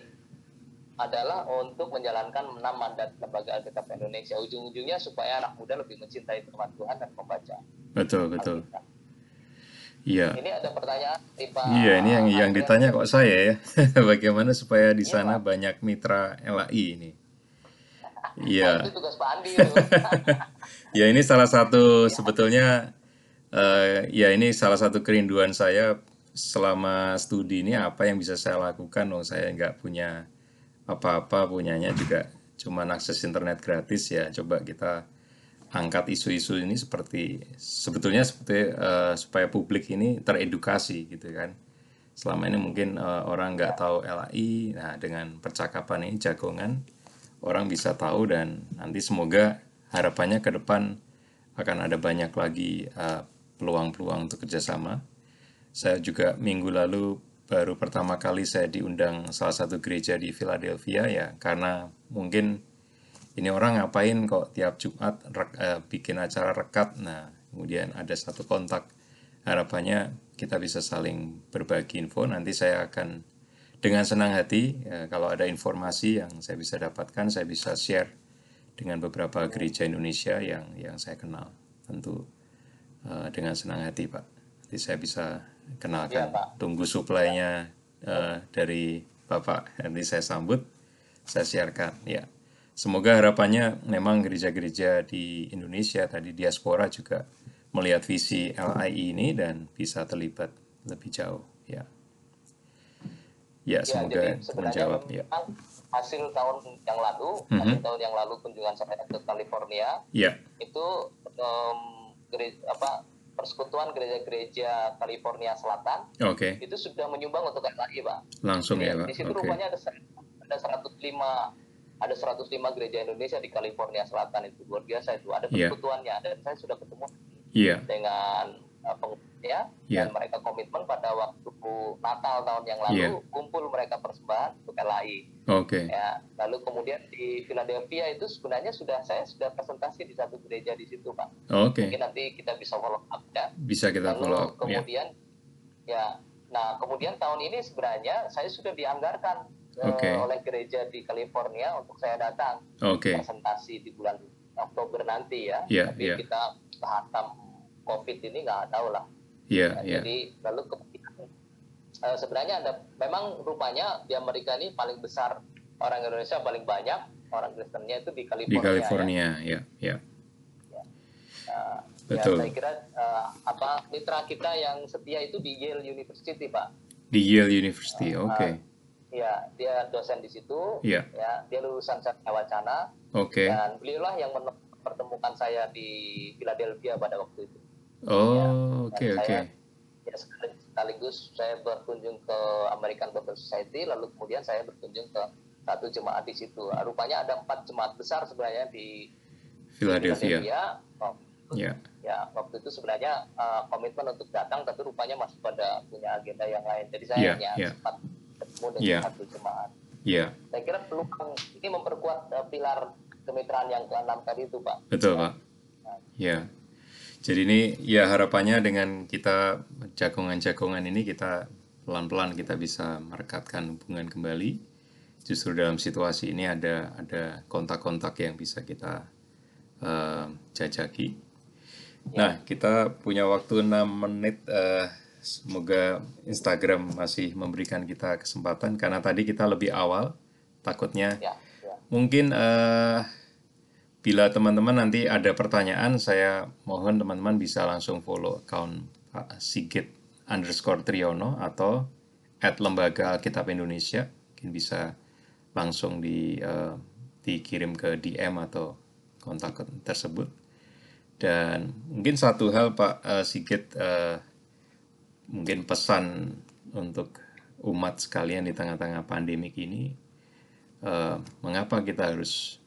S3: adalah untuk menjalankan enam mandat lembaga Alkitab Indonesia. Ujung-ujungnya supaya anak muda lebih mencintai firman Tuhan dan membaca
S1: betul, betul.
S3: Alkitab.
S1: Iya.
S3: Ini ada pertanyaan di Pak
S1: Iya, ini yang yang ditanya kok saya ya. (laughs) Bagaimana supaya di
S3: Iya,
S1: sana
S3: Pak.
S1: banyak mitra LAI ini?
S3: Nah, (laughs)
S1: Iya.
S3: itu tugas Pak Andi. (laughs)
S1: Ya ini salah satu sebetulnya eh, ya ini salah satu kerinduan saya selama studi ini apa yang bisa saya lakukan? Oh saya nggak punya apa-apa, punyanya juga cuma akses internet gratis ya. Coba kita angkat isu-isu ini seperti sebetulnya seperti eh, supaya publik ini teredukasi gitu kan. Selama ini mungkin eh, orang nggak tahu LAI, nah dengan percakapan ini jagongan orang bisa tahu dan nanti semoga harapannya ke depan akan ada banyak lagi uh, peluang-peluang untuk kerjasama. Saya juga minggu lalu baru pertama kali saya diundang salah satu gereja di Philadelphia ya karena mungkin ini orang ngapain kok tiap Jumat rek- eh, bikin acara rekat. Nah, kemudian ada satu kontak. Harapannya kita bisa saling berbagi info. Nanti saya akan dengan senang hati ya, kalau ada informasi yang saya bisa dapatkan, saya bisa share dengan beberapa gereja Indonesia yang yang saya kenal. Tentu eh, dengan senang hati, Pak. Nanti saya bisa kenalkan.
S3: Pak.
S1: Tunggu suplainya eh, dari Bapak. Nanti saya sambut, saya siarkan. Ya. Semoga harapannya memang gereja-gereja di Indonesia tadi diaspora juga melihat visi LII ini dan bisa terlibat lebih jauh. Ya. Ya,
S3: Ya,
S1: semoga menjawab. Ya.
S3: hasil tahun yang lalu,
S1: Mhm.
S3: hasil tahun yang lalu kunjungan saya ke California
S1: Ya.
S3: itu em, gere- apa persekutuan gereja-gereja California Selatan
S1: Oke.
S3: itu sudah menyumbang untuk LAI, Pak.
S1: Langsung
S3: Jadi
S1: ya, Pak.
S3: Di situ
S1: Oke.
S3: rupanya ada ada 105 ada 105 gereja Indonesia di California Selatan itu luar biasa itu. Ada
S1: Iya.
S3: persekutuannya, ada saya sudah ketemu
S1: Iya.
S3: dengan uh, pengurusnya
S1: Iya.
S3: dan mereka komitmen pada waktu Natal tahun yang lalu
S1: Iya.
S3: kumpul mereka persembahan untuk LAI
S1: Oke.
S3: ya lalu kemudian di Philadelphia itu sebenarnya sudah saya sudah presentasi di satu gereja di situ pak
S1: Oke.
S3: mungkin nanti kita bisa follow up ya
S1: Bisa kita
S3: lalu
S1: follow up. Ya.
S3: kemudian ya nah kemudian tahun ini sebenarnya saya sudah dianggarkan eh,
S1: Oke.
S3: oleh gereja di California untuk saya datang
S1: Oke.
S3: presentasi di bulan Oktober nanti ya
S1: Iya,
S3: tapi
S1: iya.
S3: kita hantam COVID ini nggak tahu lah
S1: Iya,
S3: Nah,
S1: iya.
S3: Jadi lalu kemudian eh, sebenarnya ada memang rupanya di Amerika ini paling besar orang Indonesia paling banyak orang Kristennya itu di California.
S1: Di
S3: ya.
S1: California, ya, ya.
S3: Nah,
S1: Betul.
S3: Ya, saya kira eh, apa mitra kita yang setia itu di Yale University, Pak.
S1: Di Yale University. Oke.
S3: Ya, dia dosen di situ.
S1: Iya.
S3: Ya, dia lulusan Satya Wacana
S1: Oke.
S3: dan beliaulah yang mempertemukan saya di Philadelphia pada waktu itu.
S1: Oh, oke,
S3: Dan
S1: oke.
S3: saya- ya sekali- sekaligus saya berkunjung ke American Bible Society lalu kemudian saya berkunjung ke satu jemaat di situ rupanya ada empat jemaat besar sebenarnya di
S1: Philadelphia.
S3: Philadelphia waktu itu,
S1: Ya,
S3: ya waktu itu sebenarnya uh, komitmen untuk datang tapi rupanya masih pada punya agenda yang lain jadi saya
S1: Iya,
S3: hanya
S1: iya.
S3: sempat dengan
S1: Iya.
S3: satu jemaat
S1: ya,
S3: saya kira peluang ini memperkuat uh, pilar kemitraan yang keenam tadi itu pak
S1: betul Pak. Ya. Jadi ini ya harapannya dengan kita jagongan-jagongan ini kita pelan-pelan kita bisa merekatkan hubungan kembali. Justru dalam situasi ini ada ada kontak-kontak yang bisa kita eh, jajaki. Nah, kita punya waktu 6 menit. eh, semoga Instagram masih memberikan kita kesempatan karena tadi kita lebih awal. Takutnya
S3: ya ya
S1: mungkin eh, bila teman-teman nanti ada pertanyaan, saya mohon teman-teman bisa langsung follow account Pak Sigit underscore Triyono atau at Lembaga Alkitab Indonesia. Mungkin bisa langsung di, eh, dikirim ke DM atau kontak tersebut. Dan mungkin satu hal Pak eh, Sigit, eh, mungkin pesan untuk umat sekalian di tengah-tengah pandemik ini, eh, mengapa kita harus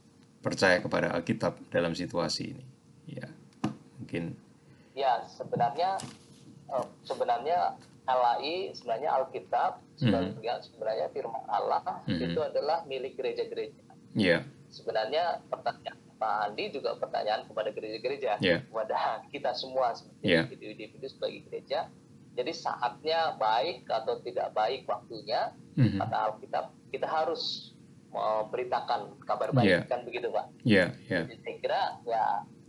S1: percaya kepada Alkitab dalam situasi ini? Ya, mungkin
S3: ya sebenarnya eh, sebenarnya LAI sebenarnya Alkitab sebenarnya sebenarnya firman Allah
S1: Mhm.
S3: itu adalah milik gereja-gereja
S1: ya,
S3: sebenarnya pertanyaan Pak Andi juga pertanyaan kepada gereja-gereja
S1: Ya.
S3: kepada kita semua sebagai
S1: Ya.
S3: individu-individu sebagai gereja jadi saatnya baik atau tidak baik waktunya
S1: Mhm.
S3: kata Alkitab kita harus memberitakan kabar
S1: Ya.
S3: baik kan begitu Pak
S1: ya, ya,
S3: jadi saya kira ya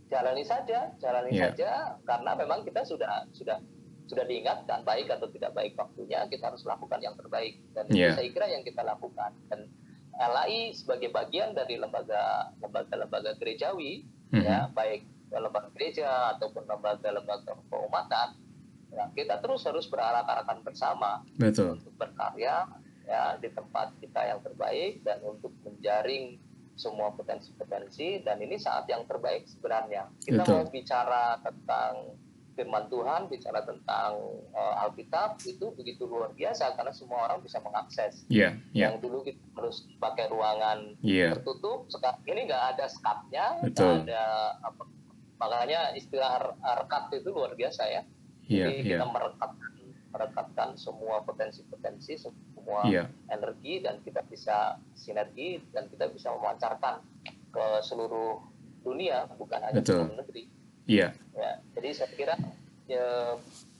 S3: jalani saja, jalani
S1: Ya.
S3: saja karena memang kita sudah sudah sudah diingatkan baik atau tidak baik waktunya kita harus lakukan yang terbaik dan itu
S1: Ya.
S3: saya kira yang kita lakukan dan LAI sebagai bagian dari lembaga lembaga-lembaga gerejawi
S1: Mhm.
S3: ya baik lembaga gereja ataupun lembaga-lembaga keumatan ya, kita terus harus berarak-arakan bersama.
S1: Betul,
S3: untuk berkarya ya di tempat kita yang terbaik dan untuk menjaring semua potensi-potensi. Dan ini saat yang terbaik sebenarnya. Kita
S1: Betul.
S3: mau bicara tentang firman Tuhan bicara tentang eh, Alkitab itu begitu luar biasa karena semua orang bisa mengakses.
S1: Ya, ya,
S3: yang dulu kita harus pakai ruangan
S1: ya,
S3: tertutup sekarang ini nggak ada skatnya nggak ada apa makanya istilah re- rekat itu luar biasa ya jadi
S1: ya,
S3: kita merekatkan merekatkan semua potensi-potensi semua
S1: ya,
S3: energi dan kita bisa sinergi dan kita bisa memancarkan ke seluruh dunia bukan hanya
S1: Betul.
S3: dalam negeri.
S1: Ya,
S3: ya jadi saya kira ya,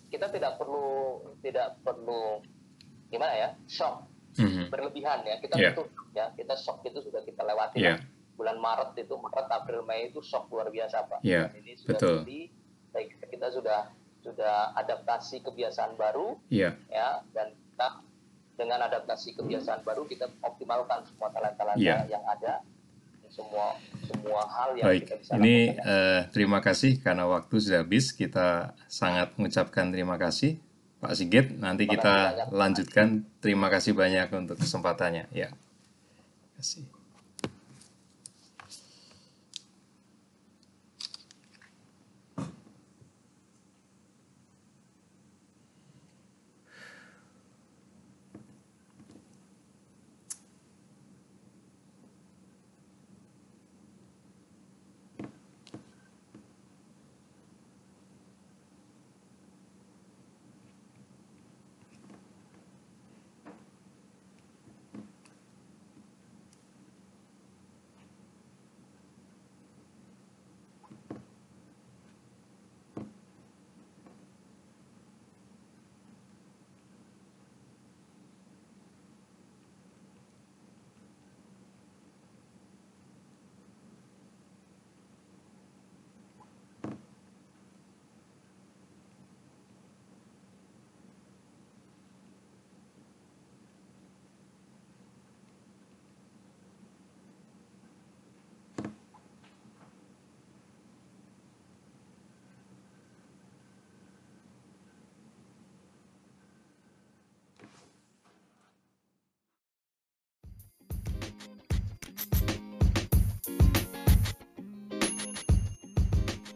S3: kita tidak perlu tidak perlu gimana ya shock
S1: Mhm.
S3: berlebihan ya. Kita
S1: Ya.
S3: butuh ya. Kita shock itu sudah kita lewati.
S1: Ya,
S3: bulan Maret itu Maret April Mei itu shock luar biasa pak.
S1: Ya,
S3: Dan ini sudah
S1: betul.
S3: jadi kita sudah sudah adaptasi kebiasaan baru
S1: ya,
S3: ya dan kita dengan adaptasi kebiasaan baru kita optimalkan semua talenta-talenta
S1: Iya.
S3: yang ada semua semua hal yang
S1: Baik,
S3: kita bisa
S1: ini
S3: lakukan.
S1: eh, terima kasih karena waktu sudah habis. Kita sangat mengucapkan terima kasih, Pak Sigit. Nanti
S3: Terima
S1: kita
S3: banyak.
S1: lanjutkan. Terima kasih banyak untuk kesempatannya. Ya, terima kasih.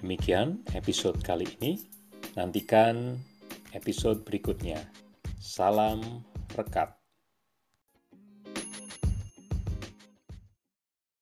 S2: Demikian episode kali ini. Nantikan episode berikutnya. Salam rekat.